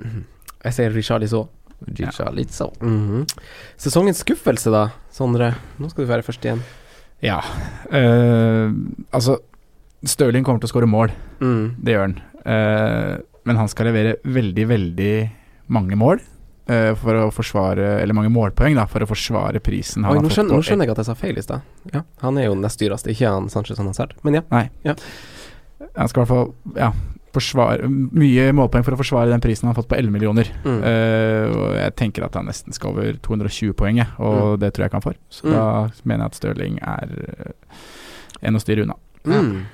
Mhm. Jeg sier litt så. Mhm. Sesongens skuffelse, da, Sondre? Nå skal du være først igjen. Ja. eh, altså, Stirling kommer til å skåre mål. Mm. Det gjør han. Eh, men han skal levere veldig, veldig mange mål. Eh, for å forsvare Eller mange målpoeng, da, for å forsvare prisen han Oi, nå fått. skjønner, nå skjønner jeg at jeg sa feil i stad. Ja, han er jo nest dyreste, ikke han Sanchez han har sett. Men ja. Han skal i hvert fall ja, forsvare mye målpoeng for å forsvare den prisen han har fått på 11 millioner. Mm. Uh, og jeg tenker at han nesten skal over 220 poeng, og og det tror jeg ikke han får. Så Mm. da mener jeg at Stirling er eh, en å styre unna. Mm.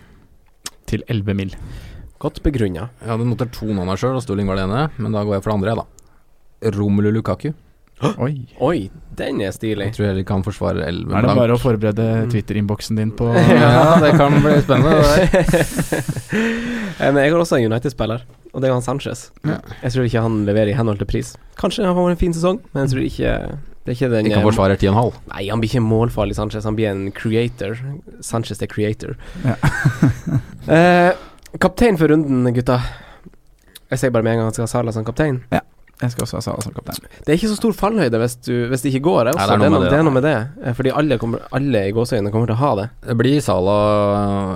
Til 11 mil. Godt begrunna. Jeg hadde notert to navn her sjøl, og Stirling var det ene. Men da går jeg for det andre, jeg, da. Romelu Lukaku. Oi. Oi, den er stilig. Jeg tror heller ikke han forsvarer 11 Nå er det blank. bare å forberede Mm. Twitter-innboksen din på Ja, det kan bli spennende. Det. Eh, Men jeg har også en United-spiller, og det er han Sanchez. Ja. Jeg tror ikke han leverer i henhold til pris. Kanskje han får en fin sesong, men jeg tror ikke det er ikke den Ikke han forsvarer 10,5. Nei, han blir ikke målfarlig, Sanchez. Han blir en creator. Sanchez er creator. Ja. eh, kaptein for runden, gutta. Jeg sier bare med en gang at jeg skal ha Salah som kaptein. Jeg skal også ha Sala som kaptein. Det er ikke så stor fallhøyde hvis, du, hvis det ikke går. Jeg Nei, også. det er noe med det, det, er noe med det. Eh, Fordi alle, kommer, alle i gåseøynene kommer til å ha det. Det blir Sala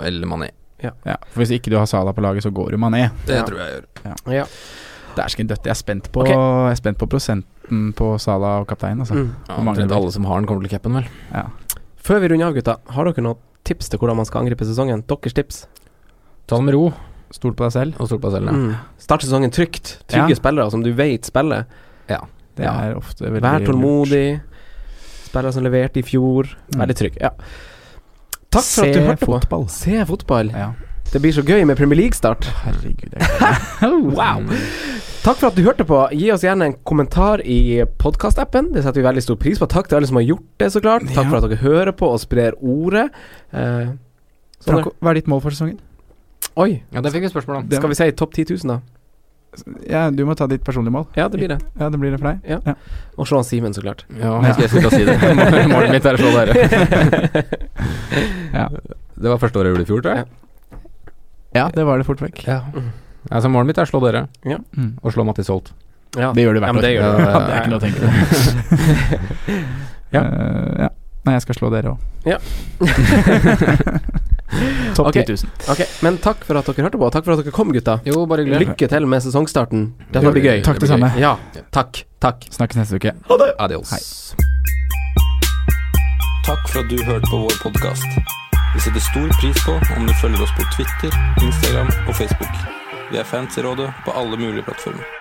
eller Mané. Ja, for Hvis ikke du har Sala på laget, så går du Mané. Det Ja. tror jeg gjør. Ja. Dæsken døtte. Jeg er spent på okay. Jeg er spent på prosenten på Sala og kaptein. Altså. Mm. Ja, omtrent alle som har den, kommer til capen, vel. Ja. Før vi runder av, gutta, har dere noen tips til hvordan man skal angripe sesongen? Deres tips? Ta det med ro, Stol på deg selv. og stol på deg selv. Ja. Mm. Start sesongen trygt. Trygge Ja. spillere som du vet spiller. Det Ja. er ofte veldig Vær lurt. tålmodig. Spillere som leverte i fjor. Mm. Veldig trygg. Ja. Takk for at du hørte fotball. på. Se fotball. Ja. Det blir så gøy med Premier League-start. Herregud. Wow. Takk for at du hørte på. Gi oss gjerne en kommentar i podkastappen. Det setter vi veldig stor pris på. Takk til alle som har gjort det, så klart. Takk Ja. for at dere hører på og sprer ordet. Eh, Franco, hva er ditt mål for sesongen? Oi. Ja, det fikk vi spørsmål om. Det- Skal vi si topp 10 000, da? Ja, du må ta ditt personlige mål. Ja, det blir det. Ja, det blir det for deg? Og slå han Simen, så klart. Ja, jeg skulle til si det. Målet mitt er å slå dere. Ja. Det var første året jeg gjorde det i fjor, tror jeg. ja, det var det fort vekk. Ja. Altså, målet mitt er å slå dere, Mm. og slå Mattis Holt. Ja. Det gjør du Ja, hvert år. det. Ja, det er ikke noe å tenke på. Ja. Uh, ja. Nei, jeg skal slå dere òg. Ja. Topp okay. 10 000. Okay. men takk for at dere hørte på, takk for at dere kom, gutta. Jo. Lykke til med sesongstarten. Dette blir gøy. Takk det samme. Ja, takk. Takk. Snakkes neste uke. Adios. Hei. Takk for at du hørte på vår podkast. Vi setter stor pris på om du følger oss på Twitter, Instagram og Facebook. Vi er fans i rådet på alle mulige plattformer.